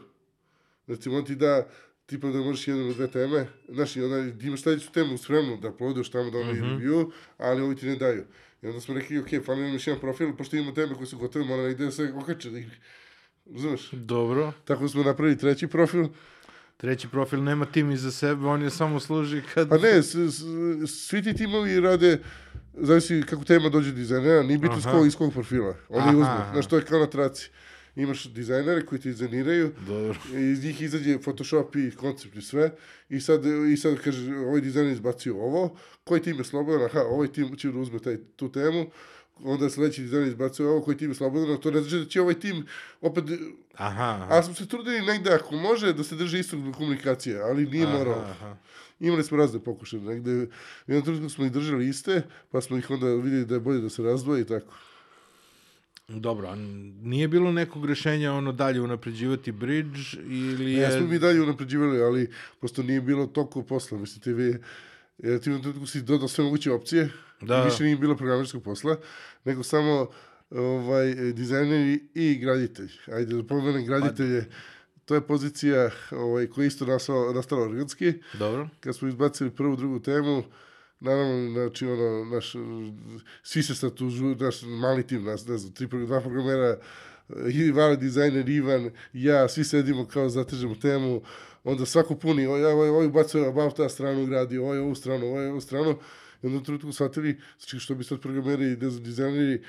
Recimo, on ti da tipa da možeš jednu ili dve teme, znaš, i onda ti imaš sledeću temu spremnu da uploaduješ tamo da ono mm -hmm. review, ali ovi ti ne daju. I onda smo rekli, ok, fali nam još jedan profil, pošto imamo teme koje su gotove, mora negde da se okače. Da ih, razumeš? Dobro. Tako smo napravili treći profil, Treći profil nema tim iza sebe, on je samo služi kad... Pa ne, s, s, svi ti timovi rade, zavisi kako tema dođe do dizajnera, nije bitno s kog, iz kog profila. Oni uzmu, aha. znaš, to je kao na traci. Imaš dizajnere koji ti dizajniraju, Dobro. iz njih izađe Photoshop i koncept i sve, i sad, i sad kaže, ovaj dizajner izbacio ovo, koji tim je slobodan, aha, ovaj tim će da uzme taj, tu temu, onda sledeći dizajner izbacio ovo, koji tim je slobodan, a to ne znači da će ovaj tim opet, Aha, aha. a smo se trudili negde, ako može, da se drži istog komunikacije, ali nije moralo. Aha. Imali smo razne pokušaje, negde, u jednom trenutku smo ih držali iste, pa smo ih onda vidjeli da je bolje da se razdvoje i tako. Dobro, a nije bilo nekog rešenja ono dalje unapređivati bridge ili je... Ja smo mi dalje unapređivali, ali posto nije bilo toliko posla, mislim, ti vi, jer ti u trenutku si dodao sve moguće opcije, Da. i više nije bilo programerskog posla, nego samo ovaj, dizajneri i graditelj. Ajde, da pomenem graditelje, to je pozicija ovaj, koja je isto nastala, nastala organski. Dobro. kad smo izbacili prvu, drugu temu, naravno, znači, ono, naš, svi se sad tu, žu- naš mali tim, nas, ne znam, tri, dva programera, Ivan, dizajner Ivan, ja, svi sedimo kao zatežemo temu, onda svako puni, ovaj, ovaj, ovaj ubacuje about ta stranu gradi, ovaj ovu stranu, ovaj ovu stranu, i onda u trenutku shvatili, znači što bi sad programeri i dizajneri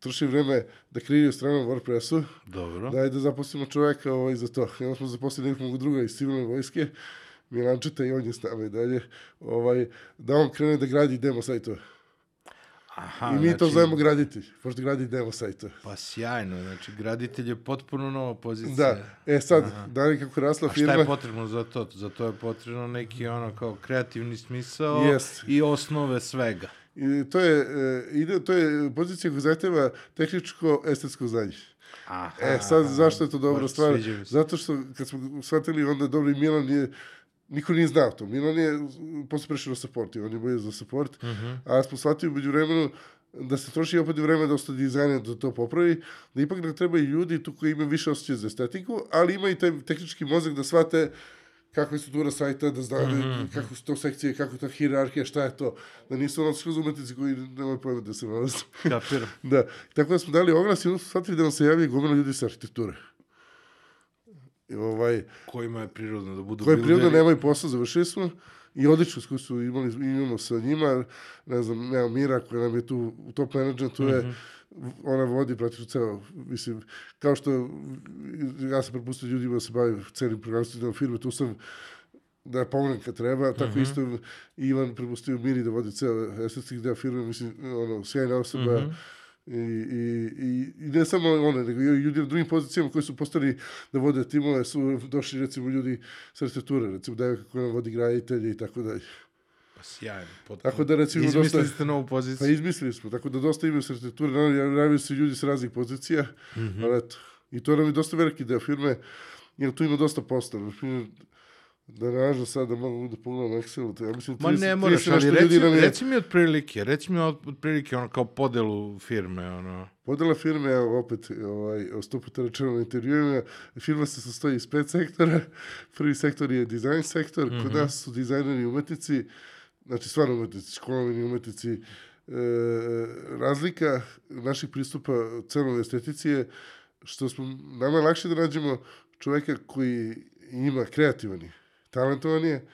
trošili vreme da kreiraju stranu WordPressu, Dobro. Daj da zaposlimo čoveka ovaj, za to. I onda smo zaposlili nekog druga iz civilne vojske, Milančeta i on je s nama i dalje, ovaj, da on krene da gradi demo sajtove. Aha, I mi to znači- zovemo graditelj, pošto gradi demo sajtove. Pa sjajno, znači graditelj je potpuno nova pozicija. Da, e sad, da li kako rasla A šta firma, je potrebno za to? Za to je potrebno neki ono kao kreativni smisao Jest. i osnove svega. i to je, e, ide, to je pozicija koja zahteva tehničko estetsko znanje. Aha, E, sad, zašto je to dobra stvar? Zato što, kad smo shvatili, onda dobro i Milan je, niko nije znao to. Milan je posle prešao na support i on je bolje za support, Mhm. a smo shvatili umeđu vremenu da se troši opet vreme dosta dizajna da to popravi, da ipak nam treba i ljudi tu koji imaju više osjećaja za estetiku, ali ima i taj tehnički mozak da shvate kakva je struktura sajta, da zna Mhm, kako su to sekcije, kako je ta hirarhija, šta je to. Da nisu ono skroz umetnici koji nemaju pojma da se nalaze. Kapiram. Da, tako da smo dali oglas i onda shvatili da nam se javi gomila ljudi sa arhitekture. I ovaj, Kojima je prirodno da budu koji prirodno bilderi. nemaju posao, završili smo i odlično su imali, imamo sa njima, ne znam, nema Mira koja nam je tu u top managementu je, Mhm. ona vodi praktično ceo, mislim, kao što ja sam prepustio ljudima da se bavim celim programstvom firme, tu sam da pomognem kad treba, tako Mhm. isto Ivan prepustio Miri da vodi ceo estetski deo firme, mislim, ono, sjajna osoba, Mhm. I, i, i, i ne samo one, nego i ljudi na drugim pozicijama koji su postali da vode timove, su došli recimo ljudi sa arhitekture, recimo devojka koja nam vodi graditelje i tako dalje. Pa sjajno. Potpuno. Tako da recimo Izmislili dosta... ste novu Pa poziciju. izmislili smo, tako da dosta imaju sa arhitekture, naravno javljaju se ljudi sa raznih pozicija, Mhm. ali eto, i to nam je dosta veliki deo firme, jer tu ima dosta posla, na primjer, da nažno sad da mogu da pogledam Excel, to ja mislim Ma 30, ne moraš, 30 ali reci, je... reci mi otprilike, reci mi od- otprilike ono kao podelu firme, ono. Podela firme, evo opet, ovaj, sto puta rečeno na intervjuima, firma se sastoji iz pet sektora. Prvi sektor je dizajn sektor, mm -hmm. kod nas su dizajneri umetnici, znači stvarno umetnici, školovani umetnici. E, razlika naših pristupa celoj estetici je što smo, nama je lakše da nađemo čoveka koji ima kreativan je, talentovan je,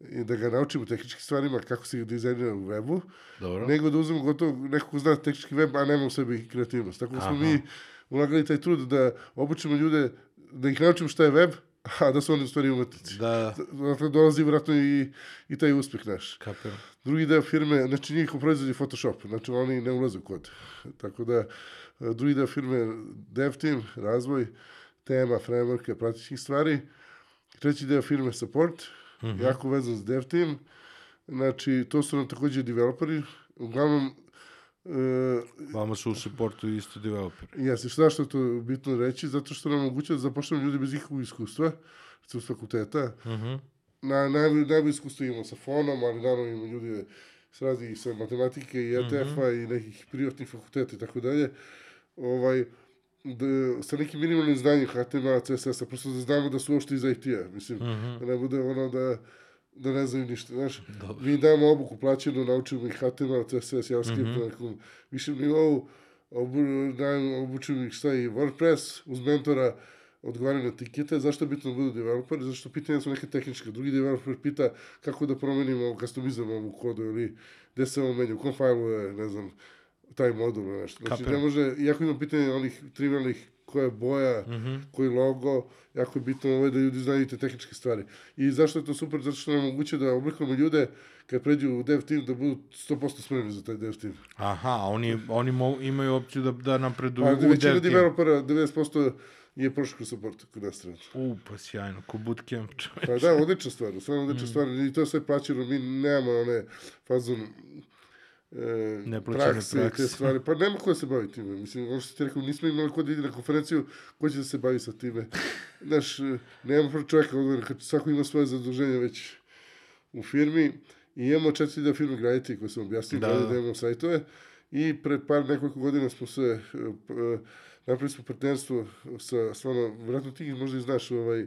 i da ga naučimo tehničkim stvarima kako se dizajnira u webu, Dobro. nego da uzmemo gotovo nekog ko zna tehnički web, a nema u sebi kreativnost. Tako da smo Aha. mi ulagali taj trud da obučimo ljude, da ih naučimo šta je web, a da su oni u stvari umetnici. Da, Dakle, dolazi vratno i, i taj uspeh naš. kapiram. Drugi deo firme, znači njihov proizvod je Photoshop, znači oni ne ulaze u kod. Tako da, drugi deo firme dev team, razvoj, tema, frameworka, praktičnih stvari. Treći deo firme support, jako vezan s dev team. Znači, to su nam takođe developeri. Uglavnom, e, Vama su u supportu isto developeri. Jeste, šta što je to bitno reći, zato što nam omogućuje da zapošljamo ljudi bez ikakvog iskustva, recimo s fakulteta. Mhm. Na, naj, najbolje iskustvo imamo sa fonom, ali naravno imamo ljudi s raznih sa matematike i ETF-a i nekih privatnih fakulteta i tako dalje. Ovaj, da, sa nekim minimalnim znanjem HTML, CSS-a, prosto da znamo da su uopšte iz IT-a. Mislim, da ne bude ono da da ne znaju ništa, znaš. Dobro. Mi dajemo obuku plaćenu, naučimo ih HTML, CSS, JavaScript na nekom višem nivou, obu, dajemo, obučimo ih šta i WordPress, uz mentora odgovaraju na tikete, zašto je bitno da budu developeri, zašto pitanja su neke tehničke. Drugi developer pita kako da promenimo, customizujemo u kodu ili gde se ovo menja, u kom failu je, ne znam, taj modul nešto. Znači, Kapiram. ne može, iako ima pitanje onih trivialnih koja je boja, koji logo, jako je bitno ovaj da ljudi znaju te tehničke stvari. I zašto je to super? Zato što nam omogućuje da oblikujemo ljude kad pređu u dev team da budu 100% spremni za taj dev team. Aha, oni, oni mo, imaju opciju da, da napreduju A u većina dev team. developera, 90% je prošlo kroz support kod nas trenutno. U, pa sjajno, ko bootcamp. čoveče. Pa da, odlična stvar, stvarno odlična stvar. I to je sve plaćeno, mi nemamo one fazon e, prakse i te stvari. Pa nema ko da se bavi time. Mislim, ono što ti rekao, nismo imali ko da ide na konferenciju, ko će da se bavi sa time. Znaš, e, nema prvo čovjeka, ono, kad svako ima svoje zaduženje već u firmi. I imamo četiri da firme graditi, koje sam objasnio, Da, da, imamo sajtove. I pred par nekoliko godina smo se, e, e, napravili smo partnerstvo sa, stvarno, vjerojatno ti možda i znaš, ovaj,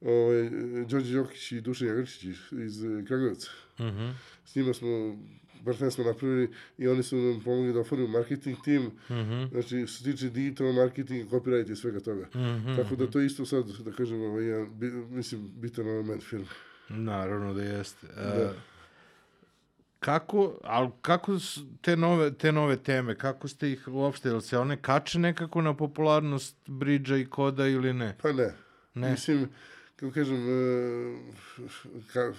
ovaj, Đorđe Jokić i Dušan Jagrčić iz, iz e, Kragujevca. Mhm. S njima smo partnerstvo napravili i oni su nam pomogli da otvorimo marketing tim, Mhm. znači što se tiče digital marketing, copyright i svega toga. Mhm. Tako da to isto sad, da kažem, ovaj, jedan, bi, mislim, bitan element firme. Naravno da jeste. E, Da. kako, ali kako su te nove, te nove teme, kako ste ih uopšte, jel se one kače nekako na popularnost bridža i koda ili ne? Pa ne. Ne. Mislim, kako kažem, e, ka,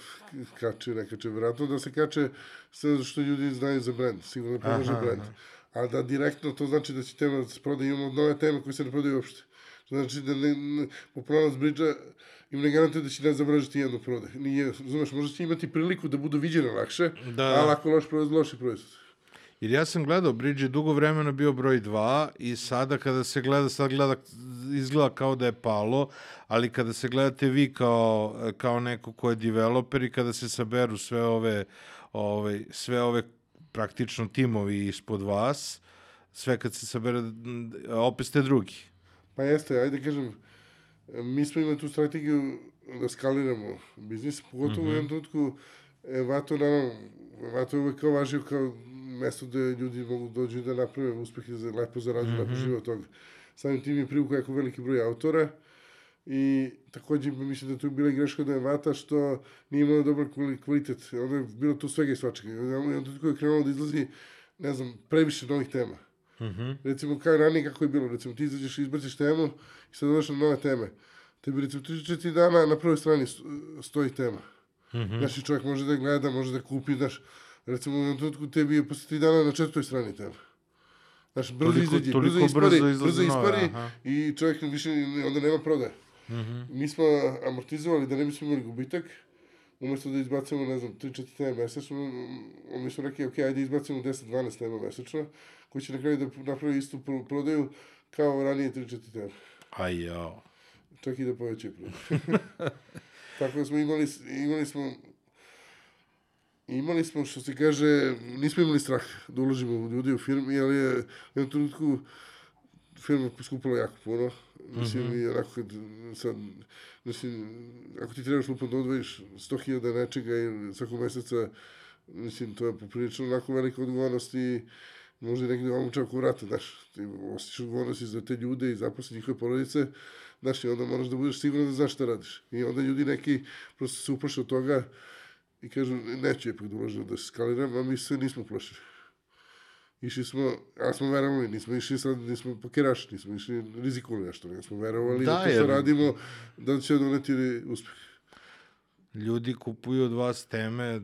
kače, ne kače, vjerojatno da se kače sve što ljudi znaju za brand, sigurno da pomože Aha, brand. A da direktno to znači da će tema da se prodaje, imamo nove teme koje se ne prodaju uopšte. Znači da ne, ne, popularnost bridža im ne garantuje da će ne zabeležiti jednu prodaj. Nije, razumeš, možda će imati priliku da budu viđene lakše, Da. ali ako loš proizvod, loši proizvod. Jer ja sam gledao, Bridge je dugo vremena bio broj 2 i sada kada se gleda, sad gleda, izgleda kao da je palo, ali kada se gledate vi kao, kao neko ko je developer i kada se saberu sve ove, ove, sve ove praktično timovi ispod vas, sve kad se sabere, opet ste drugi. Pa jeste, ajde kažem, mi smo imali tu strategiju da skaliramo biznis, pogotovo u jednom trenutku e, Vato, naravno, Vato je uvek kao važio kao mesto gde ljudi mogu dođu i da naprave uspeh i da lepo zarađuju, lepo žive od toga. Samim tim je privukao jako veliki broj autora i takođe mislim da tu je bila greška da je Vata što nije imao dobar kvali- kvalitet. Onda je bilo tu svega i svačega. I onda je krenulo da izlazi, ne znam, previše novih tema. Recimo, kao ranije kako je bilo, recimo ti izađeš i izbaciš temu i sad dođeš na nove teme. Tebi recimo 3-4 dana na prvoj strani sto- stoji tema. Znaš, i čovjek može da gleda, može da kupi, znaš, recimo u jednom trenutku tebi je posle 3 dana na četvrtoj strani tema. Znaš, brzo Toliko- izađe, toliko brzo ispari, brzo ispari i čovjek više onda nema prodaje. Mi smo amortizovali da ne bismo imali gubitak, umesto da izbacimo, ne znam, 3-4 teme mesečno, mm, mi smo rekli, ok, ajde izbacimo 10-12 tema mesečno, koji će na kraju da napravi istu pro- prodaju kao ranije 3-4 teme. Aj, jao. Čak i da povećaju prodaju. Tako da smo imali, imali smo imali smo, što se kaže, nismo imali strah da uložimo ljudi u firmi, ali je u jednom trenutku firma poskupila jako puno. Mislim, mm -hmm. onako kad sad, mislim, ako ti trebaš lupom da odvojiš 100.000 nečega i svakog meseca, mislim, to je poprilično onako velika odgovornost i možda i negde ovom čovjeku vrata, znaš, ti osjećaš odgovornost za te ljude i zaposli njihove porodice, znaš, i onda moraš da budeš siguran da znaš šta radiš. I onda ljudi neki prosto se uplaše od toga i kažu, neću da uložim da se skaliram, a mi sve nismo plašili. Išli smo, a smo verovali, nismo išli sad, nismo pakiraš, nismo išli rizikovali nešto, nego smo verovali da, Da, da to što radimo, da će doneti uspeh. Ljudi kupuju od vas teme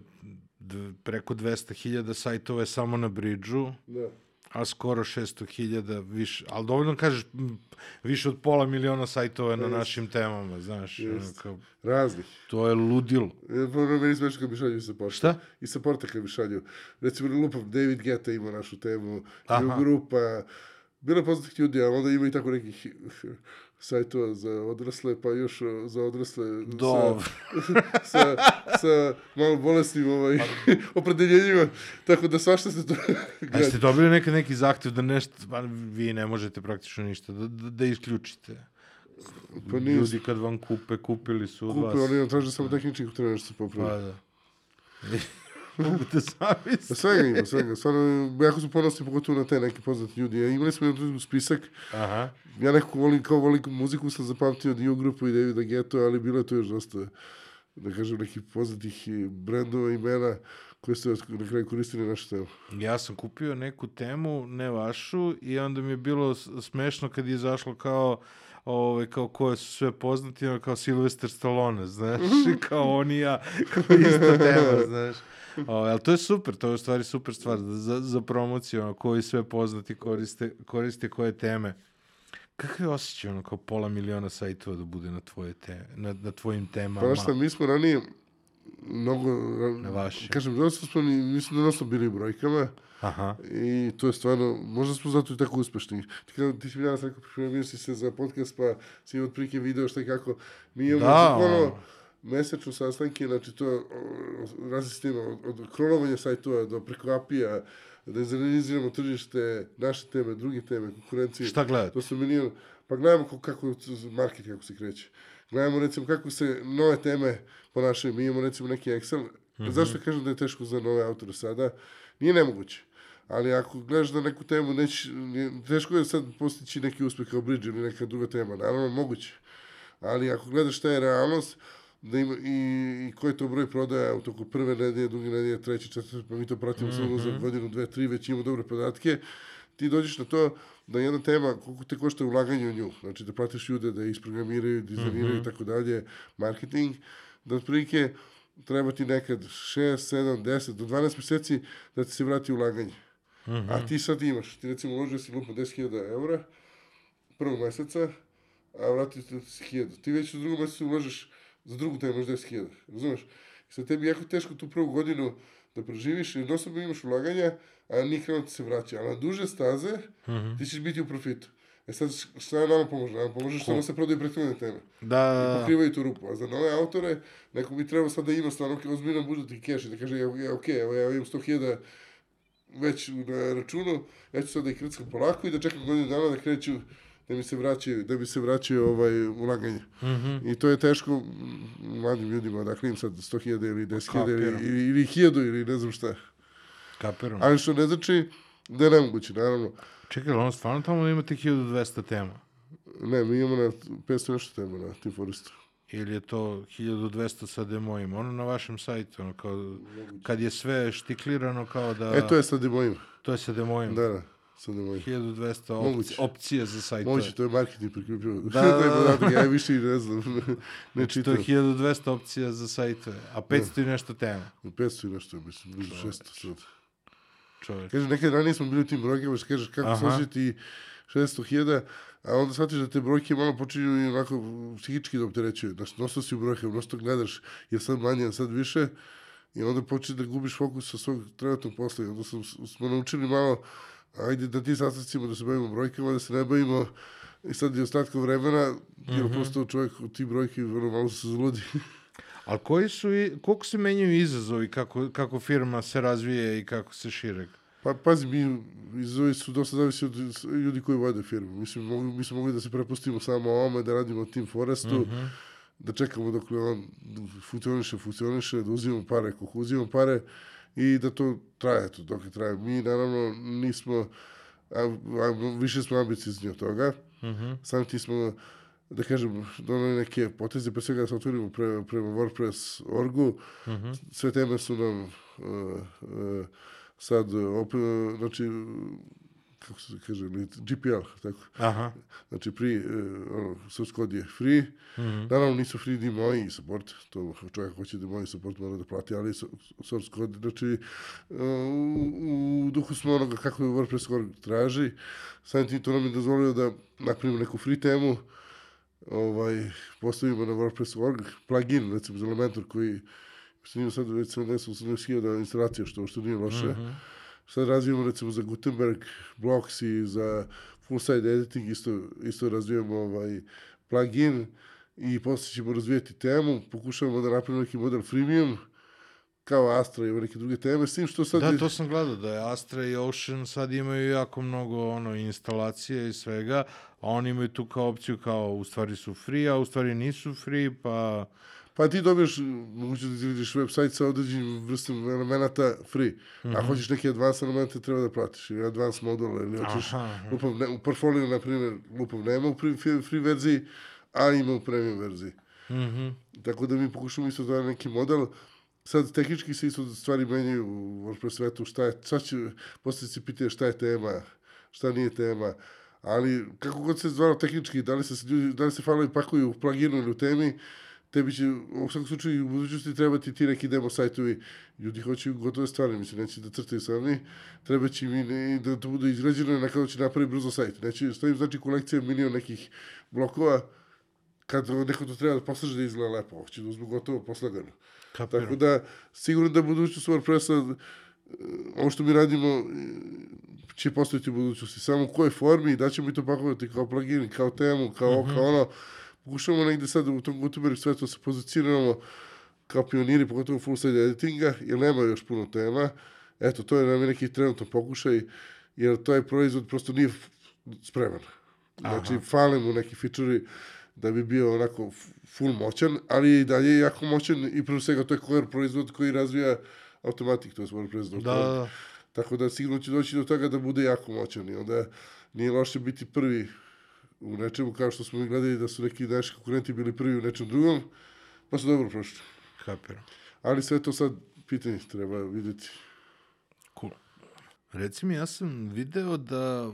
preko 200.000 sajtova je samo na bridžu, Da. A skoro 600.000 više, ali dovoljno kažeš m, više od pola miliona sajtova na našim temama, znaš, Jest. kao, Raznih. to je ludilo. Ono meni smešno kad mi šalju sa porta. Šta? I sa porta kad mi šalju. Recimo, lupam, David Guetta ima našu temu. Aha. grupa, bilo je poznatih ljudi, a onda ima i tako nekih sajtova za odrasle, pa još o, za odrasle Dobro. sa, sa, sa malo bolesnim ovaj, opredeljenjima, tako da svašta se to A ste dobili nekad neki zahtev da nešto, pa vi ne možete praktično ništa, da, da, da isključite? Pa nije Ljudi kad vam kupe, kupili su od kupe, vas. oni nam traže samo tehnički treba nešto se popravi. Pa da. Mogu te Pa zamisliti. svega ima, svega. Stvarno, jako su ponosni, pogotovo na te neki poznati ljudi. Ja, imali smo jedan spisak, Aha. ja nekako volim, kao volim muziku, sam zapamtio Dio grupu i Davida Geto, ali bilo je to još dosta, da kažem, nekih poznatih brendova, imena, koje ste na kraju koristili našu temu. Ja sam kupio neku temu, ne vašu, i onda mi je bilo smešno kad je izašlo kao ove, kao koje su sve poznati, ono, kao Sylvester Stallone, znaš, i kao on i ja, kao ista tema, znaš. O, ali to je super, to je u stvari super stvar za, za promociju, ono, koji sve poznati koriste, koriste koje teme. Kakav je osjećaj, ono, kao pola miliona sajtova da bude na, tvoje te, na, na tvojim temama? Pa šta, mi smo ranije mnogo, Na vaše. kažem, dosta smo, mi smo dosta bili brojkama, Aha. I to je stvarno, možda smo zato i tako uspešni. Ti, kada, ti si mi danas rekao, pripremio si se za podcast, pa si imao otprilike video šta i kako. Mi imamo Da, ono, mesečno sastanke, znači to razli sistema, od, od kronovanja sajtova do preko apija, da izanaliziramo tržište, naše teme, druge teme, konkurencije. Šta gledate? To su milion, pa gledamo kako, kako market, kako se kreće. Gledamo recimo kako se nove teme ponašaju. Mi imamo recimo neki Excel. Zašto kažem da je teško za nove autore sada? Nije nemoguće. Ali ako gledaš da neku temu, neć, teško je sad postići neki uspeh kao Bridge ili neka druga tema. Naravno, moguće. Ali ako gledaš šta je realnost, da ima, i, i koji to broj prodaja u toku prve nedelje, druge nedelje, treće, četvrte, pa mi to pratimo mm -hmm. za godinu, dve, tri, već imamo dobre podatke, ti dođeš na to da jedna tema, koliko te košta ulaganje u nju, znači da platiš ljude da isprogramiraju, dizajniraju i tako dalje, marketing, da otprilike treba ti nekad 6, 7, 10, do 12 meseci da ti se vrati ulaganje. A ti sad imaš, ti recimo uložio si lupo 10.000 eura prvog meseca, a vrati ti se 1000. Ti već u drugom mesecu ulažeš za drugu temu još 10.000, razumeš? I sad tebi je jako teško tu prvu godinu da preživiš, jer jednostavno imaš ulaganja, a nikada ti se vraća. A na duže staze ti ćeš biti u profitu. E sad, šta nama pomože? Nama pomože što nam se prodaju prethodne teme. Da, Pokrivaju tu rupu. A za nove autore, neko bi trebao sad da ima stvarno ozbiljan budžet i keš i da kaže, ja, ja, ok, evo ja imam 100.000 već na računu, ja ću sad da ih krckam polako i da čekam godinu dana da kreću da mi se vraćaju, da mi se vraćaju ovaj ulaganje. Mm -hmm. I to je teško mladim ljudima, dakle im sad 100.000 ili 10.000 ili, ili, ili 1000 ili ne znam šta. kapiram. Ali što ne znači da je nemoguće, naravno. Čekaj, ali ono stvarno tamo imate 1200 tema? Ne, mi imamo na 500 nešto tema na Team Forestu. Ili je to 1200 sa demojima? Ono na vašem sajtu, ono kao, kad je sve štiklirano kao da... E, to je sa demojima. to je sa demojima. Da, da, sa demojima. 1200 Moguće. opcije, za sajtove. Moguće, to je marketing priključio. Da, Da, da, da. podatak, ja više i ne znam. ne Znači, to čitam. je 1200 opcija za sajtove, a 500 i nešto tema. 500 i nešto, mislim, blizu 600 sad. Čovjek. Kaže, nekad ranije smo bili u tim brojkama, kažeš kako složiti 600.000, a onda shvatiš da te brojke malo počinju i onako psihički da opterećuju. Znači, nosto si u brojkama, nosto gledaš, je sad manje, je sad više, i onda počneš da gubiš fokus sa svog trenutnog posla. I onda sam, smo naučili malo, ajde da ti sastavcima da se bavimo brojkama, da se ne bavimo i sad je ostatkom vremena, jer prosto čovjek u ti brojki vrlo malo se zaludi. Ali koji su, koliko se menjaju izazovi kako, kako firma se razvije i kako se šire? Pa, pazi, mi izazovi su dosta zavisi od ljudi koji vode firmu. Mislim, mogu, mi smo mogli da se prepustimo samo ovome, da radimo Team Forestu, mm -hmm. da čekamo dok on funkcioniše, funkcioniše, da uzimamo pare kako uzimamo pare i da to traje to dok je traje. Mi, naravno, nismo, a, a, više smo ambiciozni od toga. Mm -hmm. Sam ti smo, da kažem, donali neke poteze, pre svega da se otvorimo pre, prema WordPress orgu. Mm -hmm. Sve teme su nam uh, uh, sad, opet, znači, kako se kaže, GPL, tako. Aha. Znači, pri, uh, ono, source code je free. Mm -hmm. Naravno, nisu free ni moji support, to čovjek hoće da moji support mora da plati, ali so- source code, znači, uh, u, u duhu smo onoga kako je WordPress org traži. Samim tim to nam je dozvolio da napravimo neku free temu, ovaj, postavimo na WordPress.org plugin, recimo za Elementor koji se njima sad već 70-80.000 instalacija, što, što nije loše. Mm -hmm. Sad razvijamo recimo za Gutenberg blocks i za full site editing isto, isto razvijamo ovaj plugin i posle ćemo razvijati temu, pokušavamo da napravimo neki model freemium, kao Astra i ove neke druge teme, s tim što sad... Da, je- to sam gledao, da je Astra i Ocean sad imaju jako mnogo ono, instalacije i svega, a oni imaju tu kao opciju kao u stvari su free, a u stvari nisu free, pa... Pa ti dobiješ mogućnost da izvidiš website sa određenim vrstom elemenata free. Mm -hmm. A hoćeš neke advanced elemente, treba da platiš. Ili advanced module, ili hoćeš... Aha, aha. Lupav, ne, u portfolio, na primjer, Lupav nema u free, free, verziji, a ima u premium verziji. Mhm. Tako da mi pokušamo isto da neki model. Sad, tehnički se isto stvari menjaju u WordPress svetu, šta je, sad će, posle se pitaju šta je tema, šta nije tema, ali kako god se zvalo tehnički, da li se, ljudi, da li se failovi pakuju u pluginu ili u temi, tebi će, u svakom slučaju, u budućnosti trebati ti neki demo sajtovi, ljudi hoće gotove stvari, mislim, neće da crtaju sami, treba će im i da to bude izgrađeno na kada će napravi brzo sajt. Neće, stoji, znači, kolekcija milion nekih blokova, kad neko to treba da poslaže da izgleda lepo, hoće da uzme gotovo poslagano. Kapiram. Tako da, sigurno da budućnost WordPressa, e, ovo što mi radimo, e, će postaviti u budućnosti. Samo u kojoj formi, i da ćemo i to pakovati kao plugin, kao temu, kao ovo, kao ono. Pokušavamo negde sad u tom Gutenberg svetu da se pozicioniramo kao pioniri, pogotovo full site editinga, jer nema još puno tema. Eto, to je nam neki trenutno pokušaj, jer taj proizvod prosto nije spreman. Znači, fale mu neki fičuri da bi bio onako full moćan, ali je i dalje jako moćan i prvo svega to je core proizvod koji razvija automatik, to je WordPress. Da, da, da. Tako da sigurno će doći do toga da bude jako moćan i onda nije loše biti prvi u nečemu kao što smo gledali da su neki naši konkurenti bili prvi u nečem drugom, pa su dobro prošli. Kapiram. Ali sve to sad pitanje treba videti. Cool. Reci mi, ja sam video da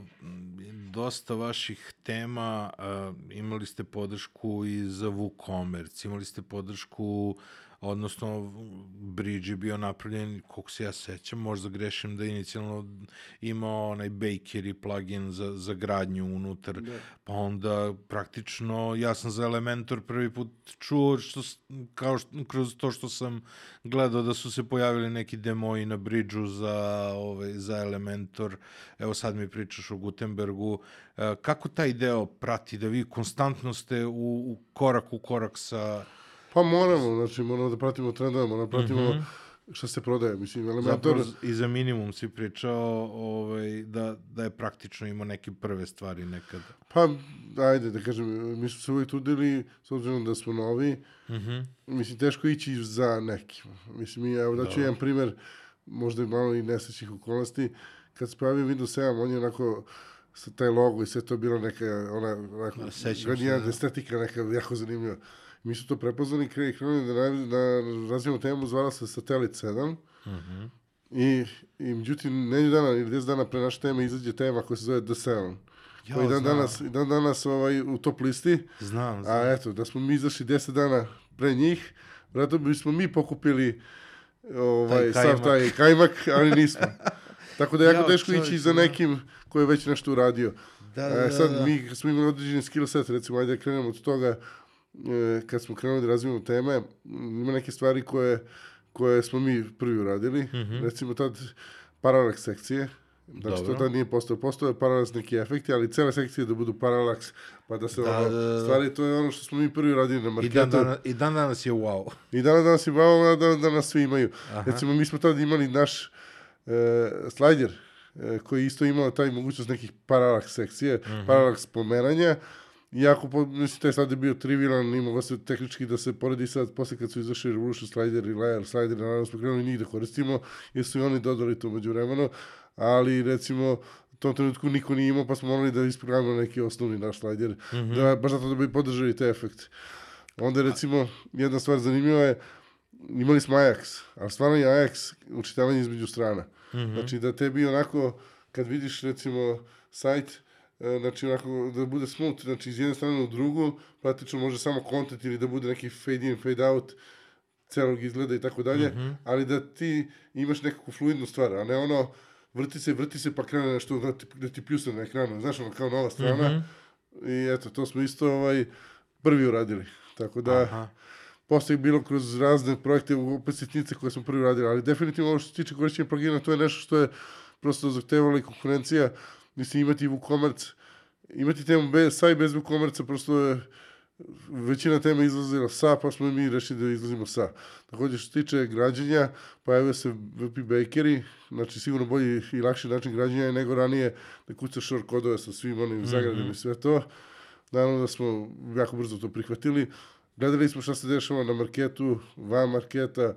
dosta vaših tema a, imali ste podršku i za WooCommerce, imali ste podršku, odnosno Bridge je bio napravljen, koliko se ja sećam, možda grešim da je inicijalno imao onaj Bakery plugin za, za gradnju unutar, da. pa onda praktično ja sam za Elementor prvi put čuo što, kao što, kroz to što sam gledao da su se pojavili neki demoji na Bridgeu za, ovaj, za Elementor, evo sad mi pričaš o Gutenbergu, E, kako taj deo prati, da vi konstantno ste u, u korak u korak sa... Pa moramo, znači moramo da pratimo trendove, moramo da pratimo šta se prodaje. Mislim, Elementor... Zapravo i za minimum si pričao ovaj, da, da je praktično imao neke prve stvari nekada. Pa, ajde, da kažem, mi smo se uvijek trudili, s obzirom da smo novi, Mhm. mislim, teško ići za nekim. Mislim, mi, evo, daću jedan primer, možda i malo i nesrećnih okolnosti. Kad se pojavio Windows 7, on je onako, sa taj logo i sve to bilo neka, ona, onako, sećam se, da. estetika, neka jako zanimljiva. Mi smo to prepoznali i kre- krenuli da, da razvijemo temu, zvala se Satelit 7. Mhm. I, I međutim, neđu dana ili 10 dana pre naše teme izađe tema koja se zove The 7. Ja, koji dan znam. danas, i dan danas ovaj, u top listi. Znam, znam. A eto, da smo mi izašli 10 dana pre njih, vratno bismo mi pokupili ovaj, Taj sav taj kajmak, ali nismo. Tako da je jako Jao, teško ići za da. nekim ko je već nešto uradio. Da, E, da, sad da. mi smo imali određeni skill set, recimo, ajde da krenemo od toga, e, kad smo krenuli da razvijemo teme, ima neke stvari koje, koje smo mi prvi uradili. Recimo tad paralaks sekcije, Znači, Dobro. to tad nije postao. Postao je paralaks neki efekti, ali cele sekcije da budu paralaks, pa da se Da, ono, da, da. stvari, to je ono što smo mi prvi uradili na I marketu. dan, dana, I dan danas je wow. I danas danas je bavamo, da, da nas svi imaju. Recimo, mi smo tad imali naš e, slajder, e, koji isto imao taj mogućnost nekih paralaks sekcije, Mhm. paralaks pomeranja. Iako, mislim, taj slajder bio trivialan, i moglo se tehnički da se poredi sad, posle kad su izašli Revolution slider i Layer slider, naravno smo krenuli njih da koristimo, jer su i oni dodali to među vremenu, ali recimo, u tom trenutku niko nije imao, pa smo morali da isprogramimo neki osnovni naš slider, da, baš zato da bi podržali te efekte. Onda recimo, jedna stvar zanimljiva je, imali smo Ajax, ali stvarno je Ajax učitavanje između strana. Znači da tebi onako, kad vidiš recimo sajt, znači onako da bude smooth, znači iz jedne strane u drugu, praktično može samo content ili da bude neki fade in, fade out, celog izgleda i tako dalje, ali da ti imaš nekakvu fluidnu stvar, a ne ono vrti se, vrti se pa krene nešto da ti, da ti pljusne na ekranu, znaš ono kao nova strana. I eto, to smo isto ovaj, prvi uradili, tako da Aha. posle je bilo kroz razne projekte, opet sitnice koje smo prvi radili, ali definitivno ovo što se tiče korišćenja plugina, to je nešto što je prosto zahtevala i konkurencija, mislim imati WooCommerce, imati temu bez, sa i bez WooCommerce, prosto je većina tema izlazila sa, pa smo mi rešili da izlazimo sa. Takođe što se tiče građenja, pojavio se WP Bakeri, znači sigurno bolji i lakši način građenja nego ranije da kucaš short kodove sa svim onim zagradima i sve to. Naravno da smo jako brzo to prihvatili. Gledali smo šta se dešava na marketu, van marketa,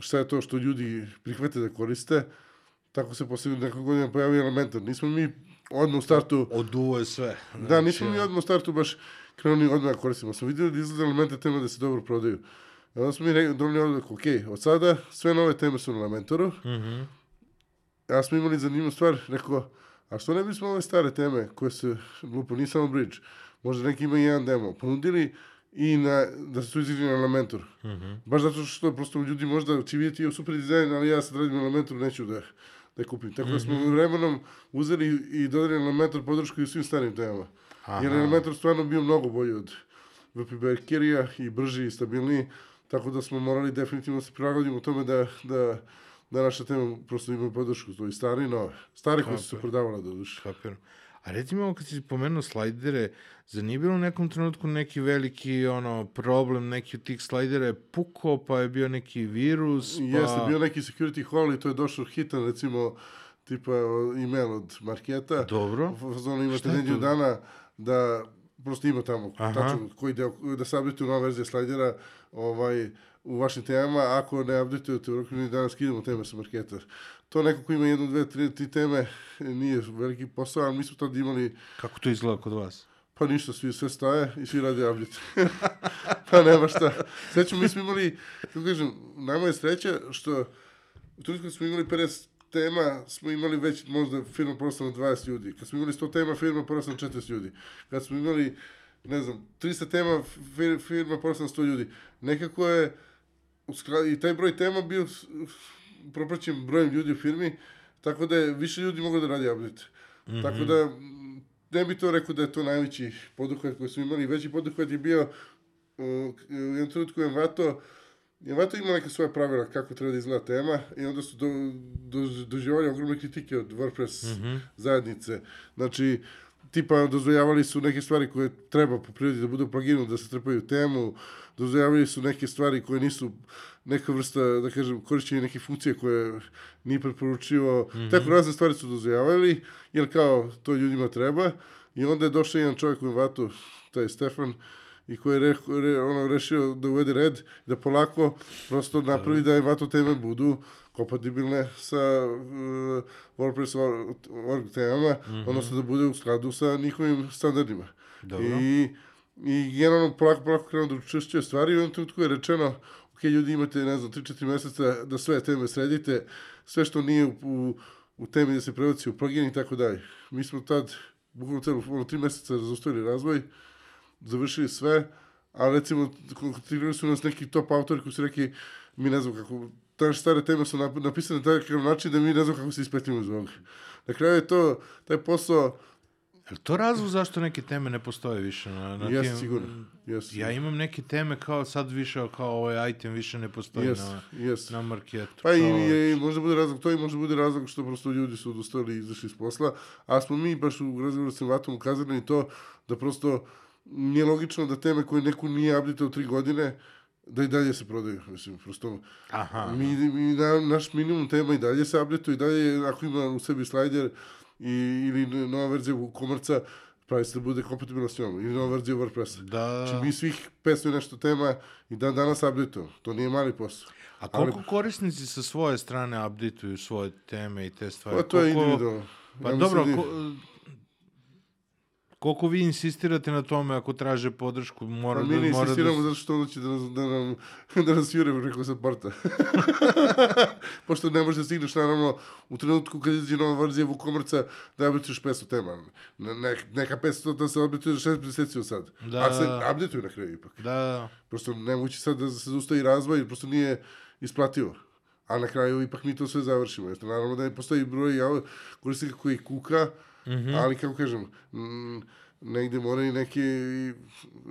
šta je to što ljudi prihvate da koriste. Tako se posle nekog godina pojavio Elementor. Nismo mi odmah u startu... Oduvo je sve. Da, nismo mi odmah u startu baš krenuli odmah da koristimo. Smo videli da izgleda elemente tema da se dobro prodaju. I onda smo mi re- doneli odluk, ok, od sada sve nove teme su na Elementoru. Mhm. Ja smo imali zanimljivu stvar, rekao, a što ne bismo ove stare teme koje se, glupo, nije samo bridge, možda neki ima i jedan demo, ponudili i na, da se tu izađe na Elementor. Baš zato što prosto ljudi možda će vidjeti je super dizajn, ali ja sad radim na Elementoru, neću da, da kupim. Tako da smo vremenom uzeli i dodali Elementor podršku i u svim starim temama. Jer je Elementor stvarno bio mnogo bolji od VP Bakerija i brži i stabilniji, tako da smo morali definitivno da se prilagodimo tome da, da, da naša tema prosto ima podršku, to i stari i nove. Stari koji su se prodavale do duše. Kapiram. A reci mi ovo kad si pomenuo slajdere, zar nije bilo u nekom trenutku neki veliki ono, problem, neki od tih slajdera je pukao, pa je bio neki virus, pa... Jeste, bio neki security hall i to je došao hitan, recimo, tipa email od marketa. Dobro. Fazonu imate to? dana da prosto ima tamo Aha. tačno koji deo, da se updateu nova verzija slajdera ovaj, u vašim temama, ako ne updateujete u roku jednog dana skidamo teme sa marketa. To neko ko ima jednu, dve, tri, tri teme nije veliki posao, ali mi smo tad imali Kako to izgleda kod vas? Pa ništa, svi sve staje i svi rade update. pa nema šta. Srećom, mi smo imali, kako kažem, nama je sreća što u kad smo imali 50 tema, smo imali već možda firma porasla na 20 ljudi. Kad smo imali 100 tema, firma porasla na 40 ljudi. Kad smo imali, ne znam, 300 tema, fir- firma porasla na 100 ljudi. Nekako je, i taj broj tema bio propraćen brojem ljudi u firmi, tako da je više ljudi moglo da radi update. Tako da, ne bi to rekao da je to najveći poduhvat koji smo imali. Veći poduhvat je bio uh, u jednom trenutku je Envato, Envato ima neke svoje pravila kako treba da izgleda tema i onda su do, do, doživali ogromne kritike od WordPress zajednice. Znači, tipa dozvoljavali su neke stvari koje treba po prirodi da budu u pluginu, da se trpaju temu, dozvoljavali su neke stvari koje nisu neka vrsta, da kažem, korišćenje neke funkcije koje nije preporučivo. Tako razne stvari su dozvoljavali, jer kao to ljudima treba. I onda je došao jedan čovjek u Vatu, taj Stefan, i koji je re, re, ono, rešio da uvede red, da polako prosto napravi da Envato teme budu kompatibilne sa uh, WordPress or- org temama, odnosno da bude u skladu sa njihovim standardima. Dobro. I, i generalno polako, polako krenuo da učešćuje stvari i u jednom trenutku je rečeno ok, ljudi imate, ne znam, 3-4 meseca da sve teme sredite, sve što nije u, u, u temi da se prebaci u plugin i tako dalje. Mi smo tad, bukvalno celo, ono, 3 meseca zaustavili razvoj, završili sve, a recimo kontaktirali su nas neki top autori koji su rekli, mi ne znam kako, te stare teme su nap- napisane na takav način da mi ne znam kako se ispetimo iz ovoga. Na kraju je to, taj posao, Je to razlog zašto neke teme ne postoje više? Na, na jeste tim- sigurno, jeste. Ja imam neke teme kao sad više, kao ovaj item više ne postoji Jeste, na, jeste. na marketu. Pa i, Kao- i, i možda bude razlog to i možda bude razlog što prosto ljudi su odustali i izašli iz posla, a smo mi baš u razgovoru sa Vatom ukazali na to da prosto nije logično da teme koje neku nije updateo tri godine, da i dalje se prodaju. Mislim, prosto Aha. mi, mi na, naš minimum tema i dalje se updateo i dalje ako ima u sebi slajder i, ili nova verzija komerca, pravi se da bude kompatibilna s njom. Ili nova verzija WordPressa. Da. Znači mi svih 500 i nešto tema i dan danas updateo. To nije mali posao. A koliko korisnici sa svoje strane updateuju svoje teme i te stvari? Pa to je Koliko- individualno. Pa Ja dobro, da- ko, koliko vi insistirate na tome ako traže podršku? Mora Pa da, mi ne mora insistiramo da... zato što ono će da, nas- da nam, da nas jure preko supporta. Pošto ne možeš da stigneš, naravno, u trenutku kad izađe nova verzija Vukomrca, da updatuješ 500 tema. Ne, ne, neka 500 da se updatuje za 6 meseci od sad. Da. A se updatuje na kraju ipak. Da, da. Prosto nemoguće sad da se zustavi razvoj, prosto nije isplativo. A na kraju ipak mi to sve završimo. Jeste, naravno da ne postoji broj ja, korisnika koji kuka, ali kako kažem, mm, negde moraju neke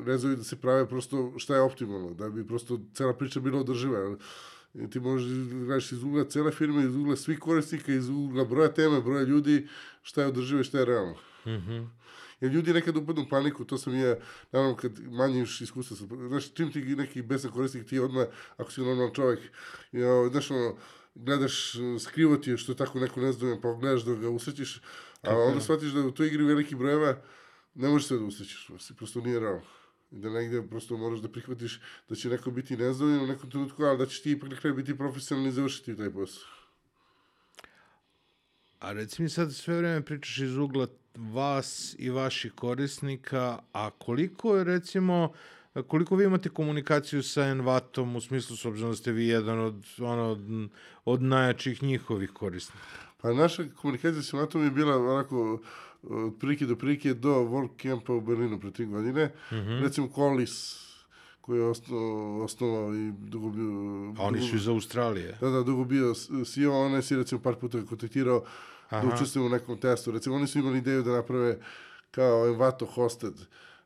rezovi da se prave prosto šta je optimalno, da bi prosto cela priča bila održiva. Ti možeš da gledaš iz ugla cele firme, iz ugla svih korisnika, iz ugla broja tema, broja ljudi, šta je održivo i šta je realno. Jer ljudi nekad upadnu u paniku, to sam ja, naravno kad manje još iskustva sam, znaš, čim ti neki besan korisnik, ti odmah, ako si normalan čovjek, ja, znaš, ono, gledaš, skrivo ti je što je tako neko nezdovoljan, pa gledaš da ga usrećiš, a onda shvatiš da u toj igri veliki brojeva ne možeš sve da prosto, prosto nije realno. I da negde prosto moraš da prihvatiš da će neko biti nezadovoljan u nekom trenutku, ali da ćeš ti ipak na kraju biti profesionalni i završiti taj posao. A reci mi sad sve vreme pričaš iz ugla vas i vaših korisnika, a koliko je recimo koliko vi imate komunikaciju sa Envatom u smislu s obzirom da ste vi jedan od ono od, od najjačih njihovih korisnika? Pa naša komunikacija sa Matom je bila onako od prilike do prilike do World Campa u Berlinu pre tri godine. Recimo Collis, koji je osnovao, osnovao i dugo bio... A oni dugo- su iz Australije. Da, da, dugo bio CEO, on je recimo par puta kontaktirao da učestvuje u nekom testu. Recimo, oni su imali ideju da naprave kao Envato hosted.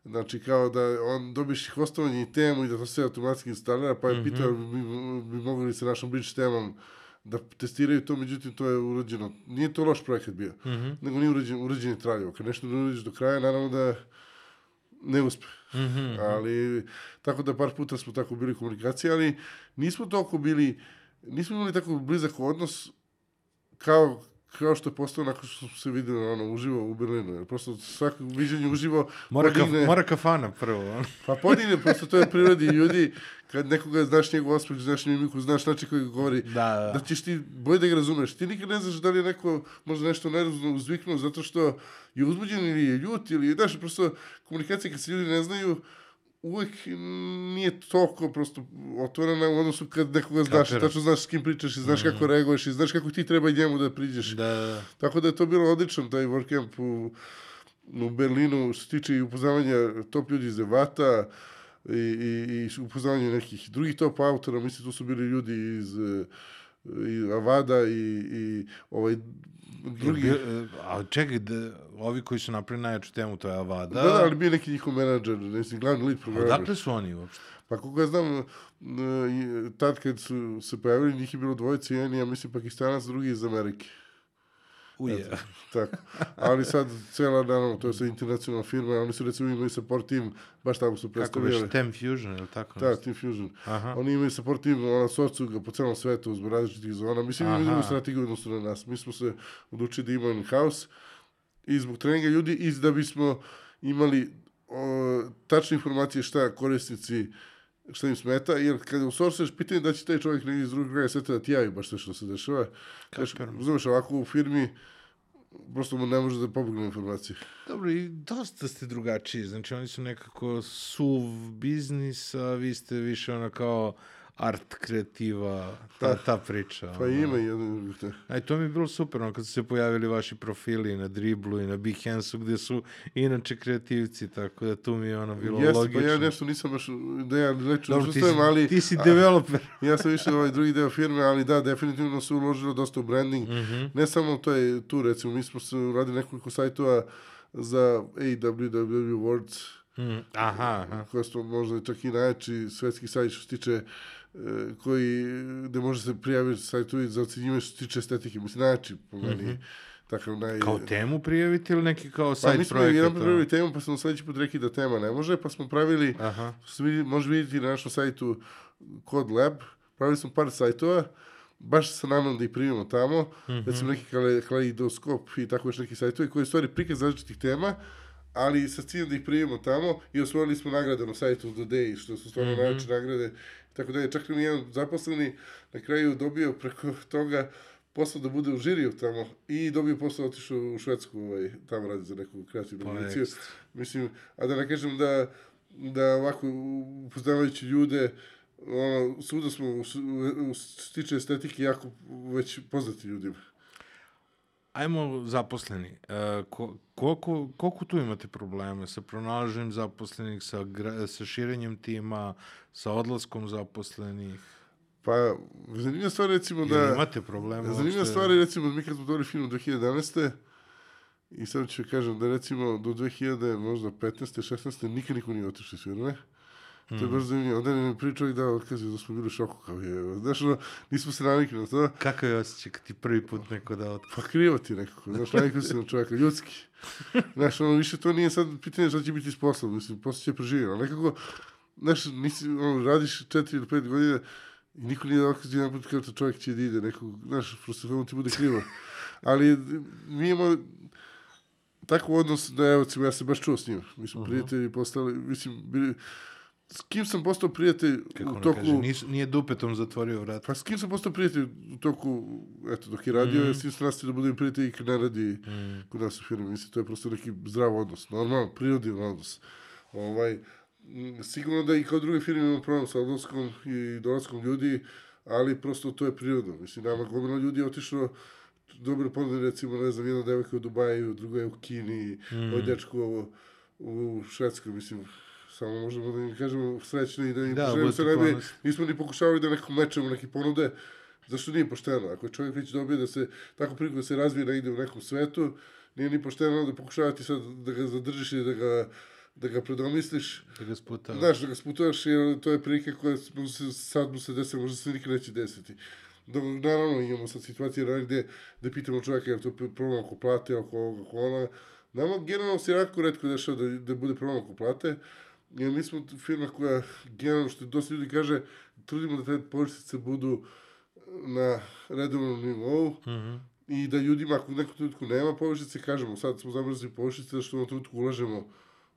Znači, kao da on dobiš hostovanje i temu i da to sve automatski instalira, pa je pitao bi, bi mogli li sa našom bridge temom da testiraju to, međutim to je urađeno. Nije to loš projekat bio, nego nije urađen, urađen je traljivo. Kad nešto ne uradiš do kraja, naravno da ne uspe. Ali, tako da par puta smo tako bili u komunikaciji, ali nismo toliko bili, nismo imali tako blizak odnos kao kao što je postao nakon što se videli ono, uživo u Berlinu. Jer prosto svako viđenje uživo Mora, podigne- mora kafana prvo. ono. Pa podigne, prosto to je prirodi ljudi, kad nekoga znaš njegov osmeh, znaš mimiku, znaš način koji govori, Da, da. da ćeš ti bolje da ga razumeš. Ti nikad ne znaš da li je neko možda nešto nervozno uzviknuo zato što je uzbuđen ili je ljut ili, znaš, prosto komunikacija kad se ljudi ne znaju, uvek nije toliko prosto otvorena u odnosu kad nekoga znaš, Kapiram. tačno znaš s kim pričaš i znaš kako reaguješ i znaš kako ti treba njemu da priđeš. Da, da. Tako da je to bilo odlično, taj WordCamp u, u Berlinu, što se tiče i upoznavanja top ljudi iz Evata i, i, i upoznavanja nekih drugih top autora, mislim, tu su bili ljudi iz i Avada i, i ovaj drugi... A čekaj, da, ovi koji su napravili najjaču temu, to je Avada. Da, da, ali bio neki njihov menadžer, mislim, glavni lead programer. Odakle su oni uopšte? Pa koliko ja znam, i tad kad su se pojavili, njih je bilo dvojice, jedan je, ja mislim, Pakistanac, drugi iz Amerike. Uje. Tako. Ali sad cela, naravno, to je sad internacionalna firma, oni su recimo imaju support team, baš tamo su Kako predstavljali. već, Tem Fusion, ili tako? Da? Team Fusion. Aha. Oni imaju support team, ona sorcu ga po celom svetu uz različitih zona. Mislim, Aha. drugu strategiju odnosno na nas. Mi smo se odlučili da imamo in-house i zbog treninga ljudi i da bismo imali o, tačne informacije šta korisnici šta im smeta, jer kada usorsuješ pitanje da će taj čovjek negdje iz drugog kraja sveta da ti javi baš sve što se dešava. Kaš, razumeš, ovako u firmi prosto mu ne može da pobegne informacije. Dobro, i dosta ste drugačiji. Znači, oni su nekako suv biznis, a vi ste više ono kao art kreativa, ta, ta priča. Pa ono. ima jedan... Aj, to mi je bilo super, ono, kad su se pojavili vaši profili na Driblu i na Behansu, gde su inače kreativci, tako da tu mi je ono bilo Jeste, logično. pa ja nešto nisam baš, da ja neću Dobro, da ti, si, ali... ti si a- developer. Ja sam više ovaj drugi deo firme, ali da, definitivno se uložilo dosta u branding. Mhm. Ne samo to je tu, recimo, mi smo se uradili nekoliko sajtova za AWW Awards, Mm, aha, aha. koja smo možda čak i najjači svetski sajt što se tiče e, koji, gde može se prijaviti sajtovi za ocenjivanje što se tiče estetike. Mislim, najjači po meni. Takav naj... Kao temu prijaviti ili neki kao Pa sajt mi smo projekat? jedan ono? pravili temu, pa smo sledeći put rekli da tema ne može, pa smo pravili, Aha. vidi, može vidjeti na našem sajtu Code Lab, pravili smo par sajtova, baš sa namom da ih primimo tamo, recimo neki kale, kaleidoskop i tako još neki sajtovi koji stvari prikaz različitih tema, ali sa ciljem da ih primimo tamo i osvojili smo nagrade na sajtu The Day, što su stvarno najveće nagrade. Tako da je čak i jedan zaposleni na kraju dobio preko toga posao da bude u žiriju tamo i dobio posao otišao u Švedsku, ovaj, tamo radi za neku kreativnu Pa, agenciju. Mislim, a da ne kažem da, da ovako, upoznavajući ljude, ono, svuda smo, u, u, u što se tiče estetike, jako već poznati ljudima. Ajmo zaposleni. E, ko, koliko, koliko tu imate probleme sa pronalaženjem zaposlenih, sa, sa širenjem tima, sa odlaskom zaposlenih? Pa, zanimljiva stvar recimo Da, da... imate probleme Zanimljiva uopšte? stvar je recimo mi kad smo dobili film 2011. I sad ću kažem da recimo do 2000, možda 15. 16. nikad niko nije otišao iz firme. To je baš zanimljivo. Onda mi pričao i da otkazio da smo bili u šoku kao je. Znaš, ono, nismo se navikli na to. Kakav je osjećaj kad ti prvi put neko da od... Pa krivo ti nekako. Znaš, navikli se na čovjeka, ljudski. Znaš, ono, više to nije sad pitanje šta će biti s poslom. Mislim, posle će preživjeti. Ali nekako, znaš, nisi, ono, radiš 4 ili 5 godina i niko nije otkazio jedan put kao to čovjek će da ide. Nekako, znaš, prosto ono ti bude krivo. Ali mi imamo takav odnos da, evo, ja sam baš čuo s njim. Mi smo prijatelji postali, mislim, bili, s kim sam postao prijatelj Kako u toku... kaže, nis, nije dupetom zatvorio vrat. Pa s kim sam postao prijatelj u toku, eto, dok je radio, mm. s tim sam da budem prijatelj i kad ne radi mm. kod nas u firmi. Mislim, to je prosto neki zdrav odnos, normalan, prirodan odnos. Ovaj, sigurno da i kao druge firme imamo problem sa odnoskom i dolaskom ljudi, ali prosto to je prirodno. Mislim, nama gomila ljudi je otišlo dobro ponude, recimo, ne znam, jedna devojka u Dubaju, druga je u Kini, mm. ovaj dečko u Švedskoj, mislim, samo možemo da im kažemo srećni i da im Da, da, želimo sve budite najbolje. Nismo ni pokušavali da nekom mečemo neke ponude, zašto nije pošteno. Ako je čovjek već dobio da se, tako priliku da se razvije negde u nekom svetu, nije ni pošteno da pokušavati sad da ga zadržiš i da ga, da ga predomisliš. Da ga sputava. Znaš, da ga sputavaš, jer to je prilike koja mu se, sad mu se desila, možda se nikad neće desiti. Dok, naravno, imamo sad situacije da gde, gde pitamo čovjeka, je to problem oko plate, oko ovoga, oko ona. Nama generalno se jako redko dešava da, da bude problem oko plate, jer mi smo firma koja, generalno, što dosta ljudi kaže, trudimo da te povišice budu na redovnom nivou, Mm -hmm. i da ljudima ako u nekom trenutku nema povišice, kažemo sad smo zamrzli povišice zato što u trenutku ulažemo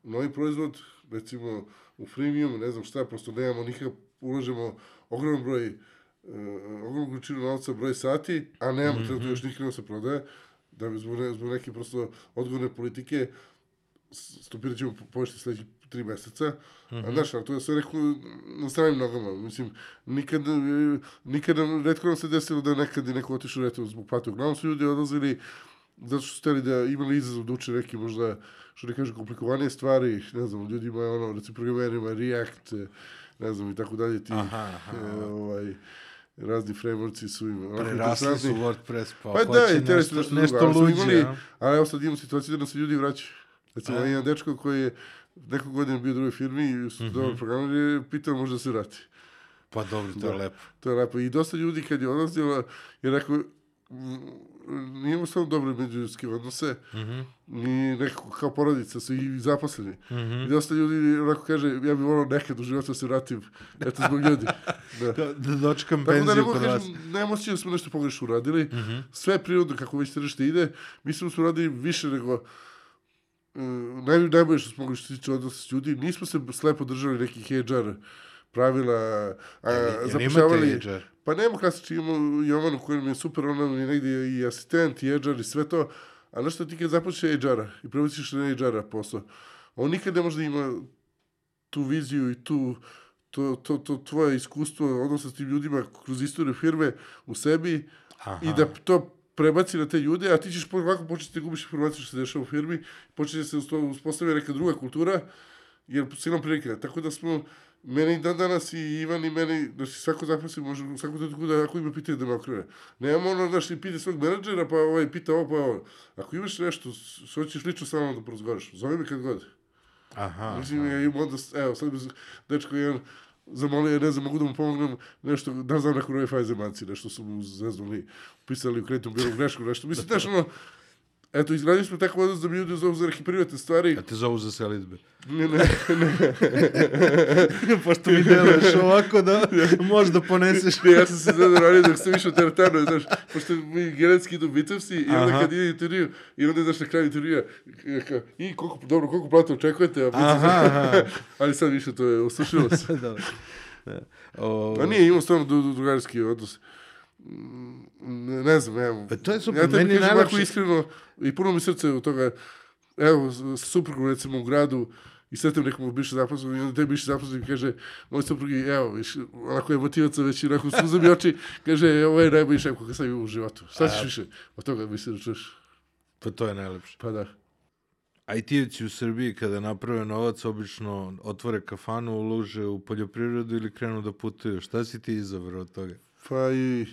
u novi proizvod, recimo u freemium, ne znam šta, prosto nemamo nikakav, ulažemo ogroman broj uh, ogromnu količinu novca, broj sati, a nemamo mm -hmm. trenutno još nikada se prodaje, da bi zbog, ne, zbog neke prosto odgovorne politike stopirat ćemo po- povišice sledećih tri meseca, mm -hmm. znaš, ali to je sve neko na stranim nogama, mislim, nikad, e, nikad, nam- redko nam se desilo da nekad je neko otišao, eto, zbog plate, uglavnom su ljudi odlazili zato što su hteli da imali izazov da uče neki možda, što ne kažem, komplikovanije stvari, ne znam, ljudima je ono, recimo programerima, React, e, ne znam, i tako dalje, ti, Aha, aha. e, ovaj, razni frameworkci su im Prerasli su. WordPress, pa, Pa da, i nešto, nešto, nešto luđe, ali evo sad imamo situaciju da nam se ljudi vraćaju. Recimo, A. jedan dečko koji je nekog godina bio u drugoj firmi i su mm -hmm. programer je pitao možda se vrati. Pa dobro, to je lepo. To je lepo. I dosta ljudi kad je odlazilo je rekao nije mu samo dobre međuljudske odnose, mm. -hmm. ni nekako kao porodica su i zaposleni. Mm. -hmm. I dosta ljudi onako kaže, ja bih volao nekad u životu da se vratim, eto zbog ljudi. Da. Da, da dočekam Tako da penziju mogu kod vas. kažem, ne emocija da smo nešto pogrešno uradili. Mm. -hmm. Sve prirodno kako već tržište ide. Mislim da smo uradili više nego naj, najbolje što smo mogli što se tiče odnosa s ljudi. Nismo se slepo držali nekih HR pravila, a, Jel- jel zapošljavali... Pa nema klasični, imamo Jovanu koji nam je super, ona nam je negdje i asistent, i HR i sve to. A nešto ti kad započne HR-a i prebaciš na HR-a posao, on nikad ne može da ima tu viziju i tu to, to, to tvoje iskustvo odnosa s tim ljudima kroz istoriju firme u sebi Aha. i da to prebaci na te ljude, a ti ćeš ovako početi da gubiš informaciju što se dešava u firmi, početi se uspostavlja neka druga kultura, jer silom prilika. Tako da smo, meni dan danas i Ivan i meni, znači svako zaposli može u svakom trenutku da ako ima pitanje da me okrene. Nemamo ono, znaš, ti pita svog menadžera, pa ovaj, pita ovo, pa ovo. Ako imaš nešto, s- hoćeš lično sa mnom da porazgovaraš, zove me kad god. Aha. Mislim, ja im onda, evo, sad z- dečko jedan zamolio, ne znam, mogu da mu pomognem nešto, da znam neku nove faze manci, nešto su mu zeznuli, pisali u kreditnom bilu grešku, nešto. Mislim, znaš, ono, Ето, изгледali сме така хора за био дизел за архипривате ствари. А те зоу за селит. Не, не, не. Пошто ми делаш овако да може да понесеш. Не, аз съм се задравали да се вишо тертано, знаеш. Пошто ми герецки до Битевси и onda къде ide intervju i на ideš na И, intervjua i колко dobro, koliko plata očekujete? A aha, aha. Ali sad više to je, osušilo se. Dobro. O... Pa nije, imao stvarno. Ne, ne znam, evo. Pa to je super, Ja tebi meni kažem iskreno i puno mi srce od toga, evo, suprugom recimo u gradu, i sretem nekom biše zaposlenom i onda tebi biše zaposlenim kaže, moj suprug je, evo, viš, onako emotivaca već i onako suza mi oči, kaže, ovo je najbolji šef koga sam imao u životu. Šta ćeš više od toga, mislim da čuješ? Pa to je najlepše. Pa da. IT-evci u Srbiji kada naprave novac obično otvore kafanu, ulože u poljoprivredu ili krenu da putuju. Šta si ti izabrao od toga? Pa i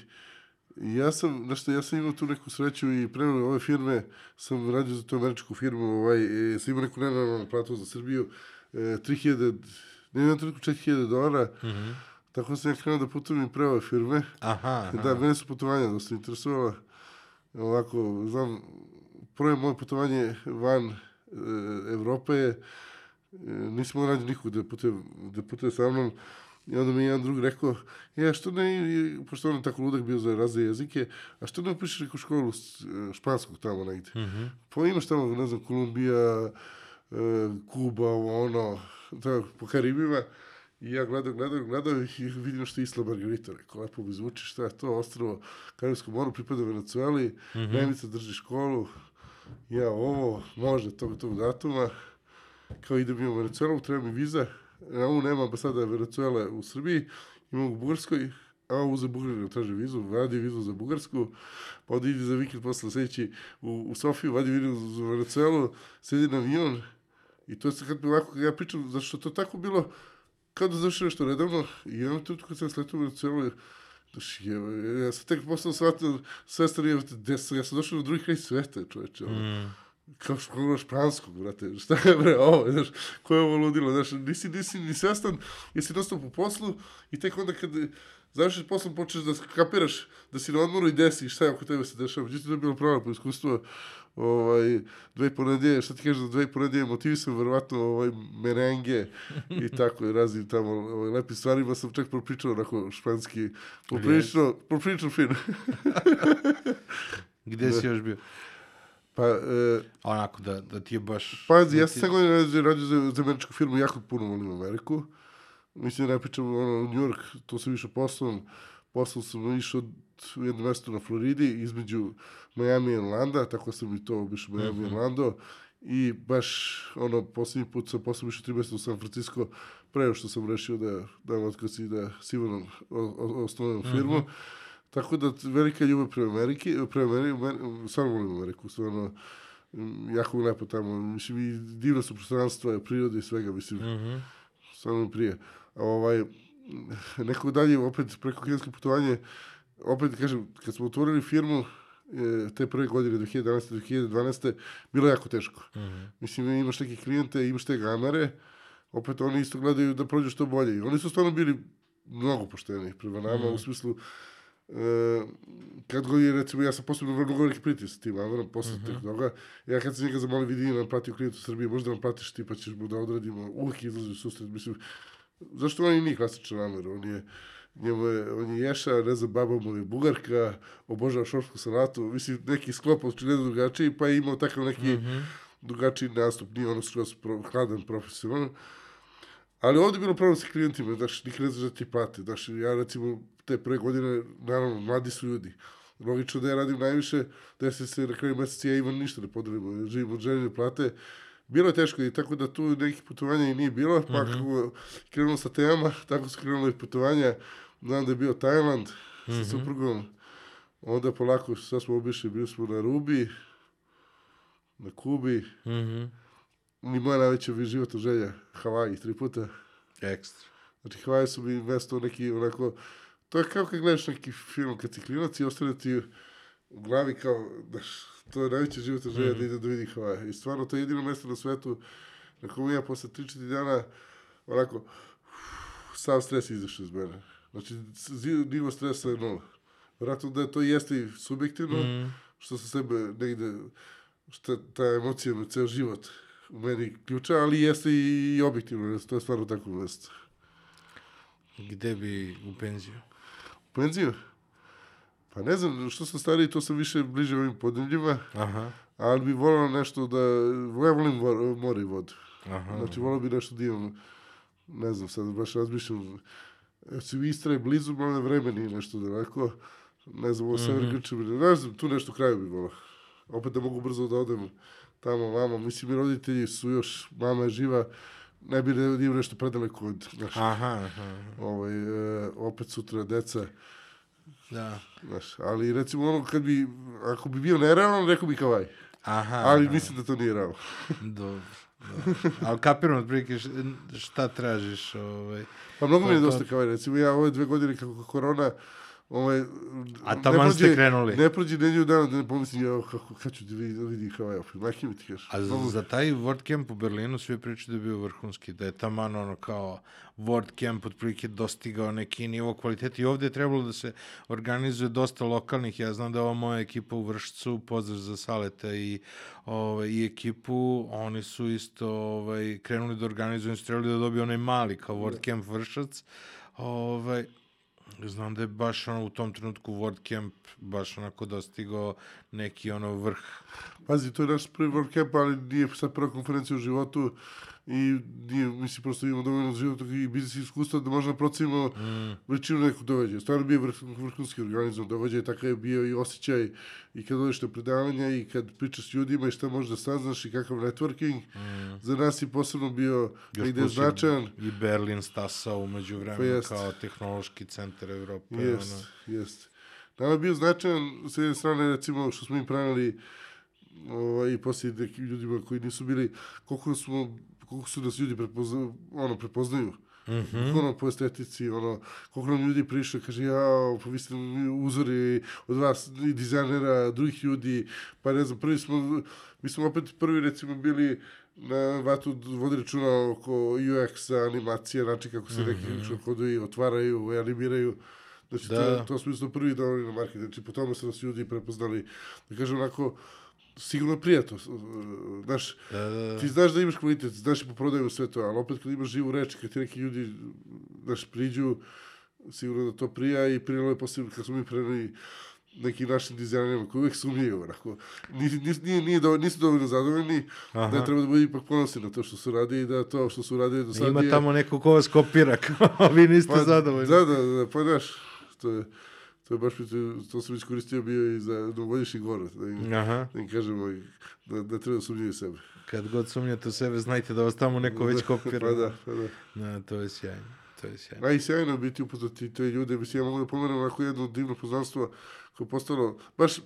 ja sam, znaš ja sam imao tu neku sreću i pre ove firme sam radio za tu američku firmu, ovaj, e, sam imao neku nenormalnu platu za Srbiju, e, 3000, ne imam toliko 4000 dolara, Mhm. tako sam ja krenuo da putujem i pre ove firme. Aha, aha. Da, mene su putovanja dosta interesovala. Ovako, znam, prvo moje putovanje van e, Evrope je, e, nisam mogao nađi nikog da putuje, da putuje sa mnom. I onda mi je jedan drug rekao, ja što ne, i- pošto on je tako ludak bio za razne jezike, a što ne upišeš neku školu e, španskog tamo negde? Mhm. Pa imaš tamo, ne znam, Kolumbija, e, Kuba, ono, tako, po Karibima. I ja gledam, gledam, gledam i vidim što je Isla Margarita. Rekao, lepo mi zvuči, šta je to, ostrovo Karibskom moru, pripada Venecueli, mm -hmm. Nemica drži školu, ja ovo, može tog, tog datuma. Kao idem imam u Venecuelu, treba mi viza, a ovo nema ambasada Venecuele u Srbiji, imam u Bugarskoj, a ovo za Bugarinu traži vizu, vadi vizu za Bugarsku, pa onda ide za vikend posle sledeći u, u Sofiju, vadi vizu za Venecuelu, sedi na avion, i to sad kad mi ovako, ja pričam, zašto to tako bilo, kao da završi nešto redovno, i jednom trenutku kad sam sletao u Venecuelu, Znaš, je, ja sam tek postao shvatio sve stvari, gde sam, ja sam došao na drugi kraj sveta, čoveče, Mm. Kao škola španskog, brate, šta je bre ovo, znaš, ko je ovo ludilo, znaš, nisi, nisi ni svestan, jesi dostao po poslu i tek onda kad završiš poslom počneš da kapiraš da si na odmoru i desi šta je oko tebe se dešava, međutim to je bilo pravo po iskustvu, ovaj, dve i po nedelje, šta ti kažeš za dve i po nedelje, motivisan verovatno ovaj, merenge i tako i raznim tamo ovaj, lepim stvarima sam čak propričao onako španski, poprilično, poprilično fin. Gde si još bio? Pa, e, Onako, da, da ti je baš... Pazi, da ja ti- sam godine radio, radio za, za američku firmu, jako puno volim Ameriku. Mislim da ne pričam ono, New York, to sam išao poslom. Poslom sam išao u jedno mesto na Floridi, između Miami i Orlanda, tako sam i to obišao Miami i Orlando. I baš, ono, posljednji put sam poslom išao tri mesta u San Francisco, pre nego što sam rešio da dam otkaz i da s Ivanom o- o- osnovim firmu. Tako da velika ljubav prema Ameriki, prema Ameriki, stvarno volim Ameriku, stvarno mm, jako lepo tamo, mislim i divno su prostranstva, prirode i svega, mislim, Mhm. stvarno mi prije. A ovaj, neko dalje, opet preko kineske putovanje, opet kažem, kad smo otvorili firmu, e, te prve godine, 2011. 2012. bilo jako teško. Mhm. Mislim, imaš neke klijente, imaš te gamere, opet oni isto gledaju da prođu što bolje. I oni su stvarno bili mnogo pošteni prema nama, u smislu, kad god je, recimo, ja sam posebno vrlo veliki pritisak s tim Amarom, posle mm -hmm. toga, ja kad sam njega zamolio, vidi, nam platio klijent u Srbiji, možda nam platiš ti, pa ćeš mu da odradimo, uvijek izlazi u susret, mislim, zašto on i nije klasičan Amer, on je, njemu je, on je ješa, ne znam, baba mu je bugarka, obožava šorsku salatu, mislim, neki sklop očigledno drugačiji, pa je imao takav neki Mhm. drugačiji nastup, nije ono skroz pro, hladan, profesionalan. Ali ovdje je bilo problem sa klijentima, znaš, nikad ne znaš da ti plate. Znaš, ja recimo te prve godine, naravno, mladi su ljudi. Logično da ja radim najviše, desi se na kraju meseca ja imam ništa da podelimo, živim od željene plate. Bilo je teško i tako da tu nekih putovanja i nije bilo, pa kako krenulo sa temama, tako su krenule i putovanja. Znam da je bio Tajland sa suprugom, onda polako sad smo obišli, bili smo na Rubi, na Kubi, Mhm. ni moja najveća životna želja, Havaji, tri puta. Ekstra. Znači, Havaji su mi mesto neki, onako, to je kao kad gledaš neki film, kad si klinac i ostane ti u glavi kao, daš, to je najveća životna želja da ide da vidi Havaji. I stvarno, to je jedino mesto na svetu na kojem ja posle 3-4 dana, onako, sav stres izašao iz mene. Znači, nivo stresa je nula. Vratno da to jeste i subjektivno, Mhm. što sa sebe negde, šta ta emocija me ceo život u meni ključa, ali jeste i objektivno, to je stvarno tako mesto. Gde bi u penziju? Penziju? Pa ne znam, što sam stariji, to sam više bliže ovim podneljima, Aha. ali bi volao nešto da, ja volim more i vodu. Aha. Znači, volao bi nešto da imam, ne znam, sad baš razmišljam, recimo Istra je blizu, malo vremeni nešto daleko, ne znam, ovo sever Grče, ne znam, tu nešto kraju bi volao. Opet da mogu brzo da odem tamo, vamo. Mislim, i roditelji su još, mama je živa, ne bi ne, nije nešto predaleko od, znaš, Aha, aha. ovaj, e, opet sutra deca, Da. znaš, ali recimo ono kad bi, ako bi bio nerealan, rekao bi kao aj. Aha. Ali aha. mislim da to nije realno. Dobro. dobro. Ali kapiram otprilike šta tražiš, ovaj. Pa mnogo mi je dosta kao aj, recimo ja ove dve godine kako korona, ovaj, A taman ste krenuli. Ne prođe nedelju dana da ne pomislim, ja, kako, kad ću da vidim, da vidim kao ja, majke mi ti kažeš. A za, Mnogo- za taj WordCamp u Berlinu svi pričaju da je bio vrhunski, da je taman ono kao WordCamp otprilike dostigao neki nivo kvaliteta i ovde je trebalo da se organizuje dosta lokalnih, ja znam da ova moja ekipa u Vršcu, pozdrav za Saleta i, ovaj, i ekipu, oni su isto ovaj, krenuli da organizuju, su trebali da dobiju onaj mali kao WordCamp Vršac, ovaj, Znam da je baš ono u tom trenutku WordCamp baš onako dostigao neki ono vrh. Pazi, to je naš prvi WordCamp, ali nije sad prva konferencija u životu i nije, mislim, prosto imamo dovoljno životog i biznis iskustva da možda procenimo mm. većinu nekog događaja. Stvarno bio vrh, vrhunski organizovan događaj, takav je bio i osjećaj i kad odeš na predavanja i kad pričaš s ljudima i šta možeš da saznaš i kakav networking. Mm. Za nas je posebno bio plus je značajan. I Berlin stasao umeđu Pa vremena jest. kao tehnološki centar Evrope. Jest, ono. jest. Nama je bio značajan, s jedne strane, recimo, što smo im preneli ovaj, i poslije nekim ljudima koji nisu bili, koliko smo koliko su nas ljudi prepozna, ono, prepoznaju. Mm -hmm. ono po estetici, ono, koliko nam ljudi prišli, kaže, ja, pa vi ste uzori od vas, i dizajnera, drugih ljudi, pa ne znam, prvi smo, mi smo opet prvi, recimo, bili na vatu vodi računa oko UX-a, animacija, način kako se neki mm -hmm. kodovi otvaraju, animiraju. Znači, Da. to, to smo isto prvi dali na market. Znači, po tome su nas ljudi prepoznali, da kažem, onako, sigurno prijatno. Znaš, Da, da, da. ti znaš da imaš kvalitet, znaš i po prodaju sve to, ali opet kad imaš živu reč, kad ti neki ljudi, znaš, priđu, sigurno da to prija i prijelo je posle, kad smo mi preneli nekim našim dizajnerima koji uvek sumnjaju, onako. Nis, nis, nije, nije do, nisu dovoljno zadovoljni, Aha. da treba da budu ipak ponosni na to što su radili i da to što su radili do sad Ima je... tamo neko ko vas kopira, vi niste Pa, zadovoljni. Da, da, da, pa znaš, to je, to je baš, to, sam iskoristio bio i za novogodišnji govor, da Aha. da im kažemo i da, da treba da sumnjaju sebe. Kad god sumnjate u sebe, znajte da vas tamo neko već kopira. Pa da, pa da. Da, to je sjajno. To je sjajno. A i sjajno biti upoznati te ljude, mislim, ja mogu da pomenem onako jedno divno poznanstvo koje je postalo, baš,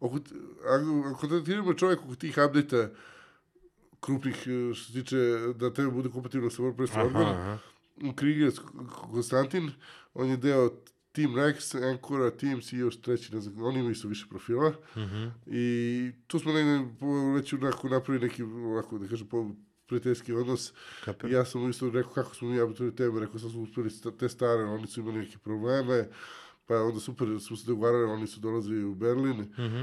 oko, ako, ako kontaktiramo čovjek oko tih update krupnih, eh, što se tiče da tebe bude kompatibilno sa WordPress aha. Kriger Konstantin, on je deo Team Rex, Ancora, Teams i još treći, ne znam, oni imaju isto više profila. Mhm. I tu smo negde po- već onako napravili neki, ovako, da kažem, prijateljski odnos. Kapiram. I ja sam isto rekao kako smo mi abituri tebe, rekao sam smo uspeli te stare, oni su imali neke probleme, pa onda super smo se dogovarali, oni su dolazili u Berlin. Mhm.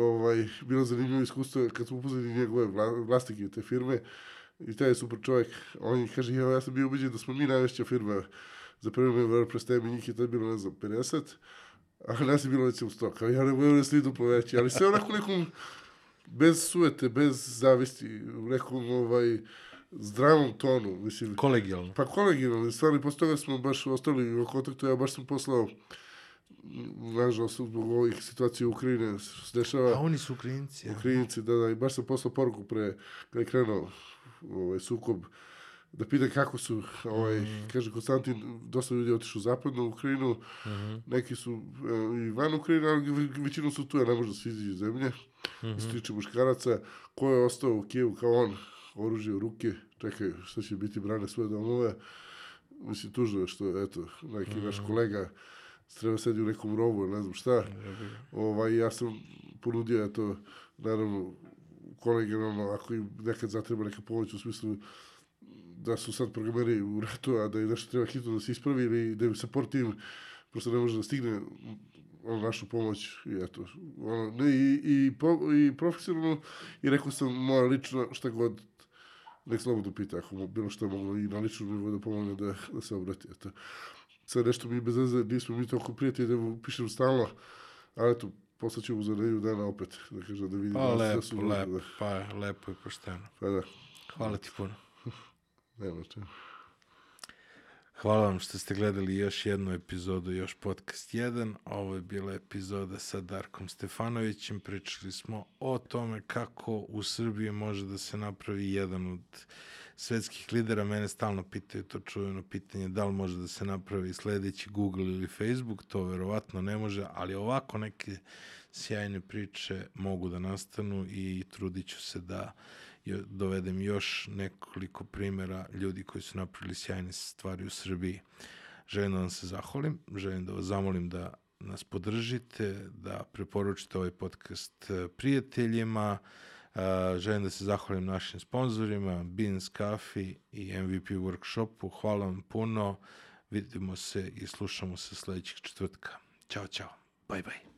Ovaj, bilo zanimljivo iskustvo kad smo upoznali njegove vla, te firme i taj je super čovjek. On kaže, evo, ja sam bio ubeđen da smo mi najveća firma za prvi WordPress temi, njih je to bilo, ne znam, 50, a nas je bilo recimo 100, kao ja ne mogu da sli duplo veći, ali sve onako nekom, bez sujete, bez zavisti, u nekom ovaj, zdravom tonu, mislim, Kolegijalno. Pa kolegijalno, stvarno, posle toga smo baš ostali u kontaktu, ja baš sam poslao, nažalost, zbog ovih situacija u Ukrajine, se dešava, A oni su Ukrajinci. Ukrajinci, da, da, i baš sam poslao poruku pre, kada je krenuo ovaj, sukob, da pitam kako su, ovaj, Mhm. kaže Konstantin, dosta ljudi je otišlo u zapadnu Ukrajinu, Mhm. neki su e, i van Ukrajine, ali ve- većinom su tu, a ne može da se izađe iz zemlje, mm -hmm. tiče muškaraca, ko je ostao u Kijevu kao on, oružje u ruke, čekaj, šta će biti, brane svoje domove, mislim, tužno je što, eto, neki naš Mhm. kolega treba sedi u nekom rovu, ne znam šta, ovaj, ja sam ponudio, eto, naravno, kolegijalno, ako im nekad zatreba neka pomoć u smislu da su sad programeri u ratu, a da im nešto treba hitno da se ispravi ili da im support tim prosto ne može da stigne ono, našu pomoć i eto, ono, ne, i, i, po, i profesionalno i rekao sam moja lično šta god nek slobodno pita ako mu bilo što moglo i na ličnom nivou da pomogne da, da se obrati, eto. Sad nešto mi bez veze, nismo mi toliko prijatelji da mu pišem stalno, ali eto, poslaću mu za nedelju dana opet, da kažem da vidim Pa da lepo, lepo, Da, pa lepo i pošteno. pa da, Hvala ti puno. Nema čemu. Hvala vam što ste gledali još jednu epizodu, još podcast 1. Ovo je bila epizoda sa Darkom Stefanovićem. Pričali smo o tome kako u Srbiji može da se napravi jedan od svetskih lidera. Mene stalno pitaju to čujeno pitanje da li može da se napravi sledeći Google ili Facebook. To verovatno ne može, ali ovako neke sjajne priče mogu da nastanu i trudit ću se da dovedem još nekoliko primjera ljudi koji su napravili sjajne stvari u Srbiji. Želim da vam se zahvalim, želim da vas zamolim da nas podržite, da preporučite ovaj podcast eh, prijateljima, eh, želim da se zahvalim našim sponsorima, Beans Coffee i MVP Workshopu. Hvala vam puno, vidimo se i slušamo se sledećeg četvrtka. Ćao, čao. Bye, bye.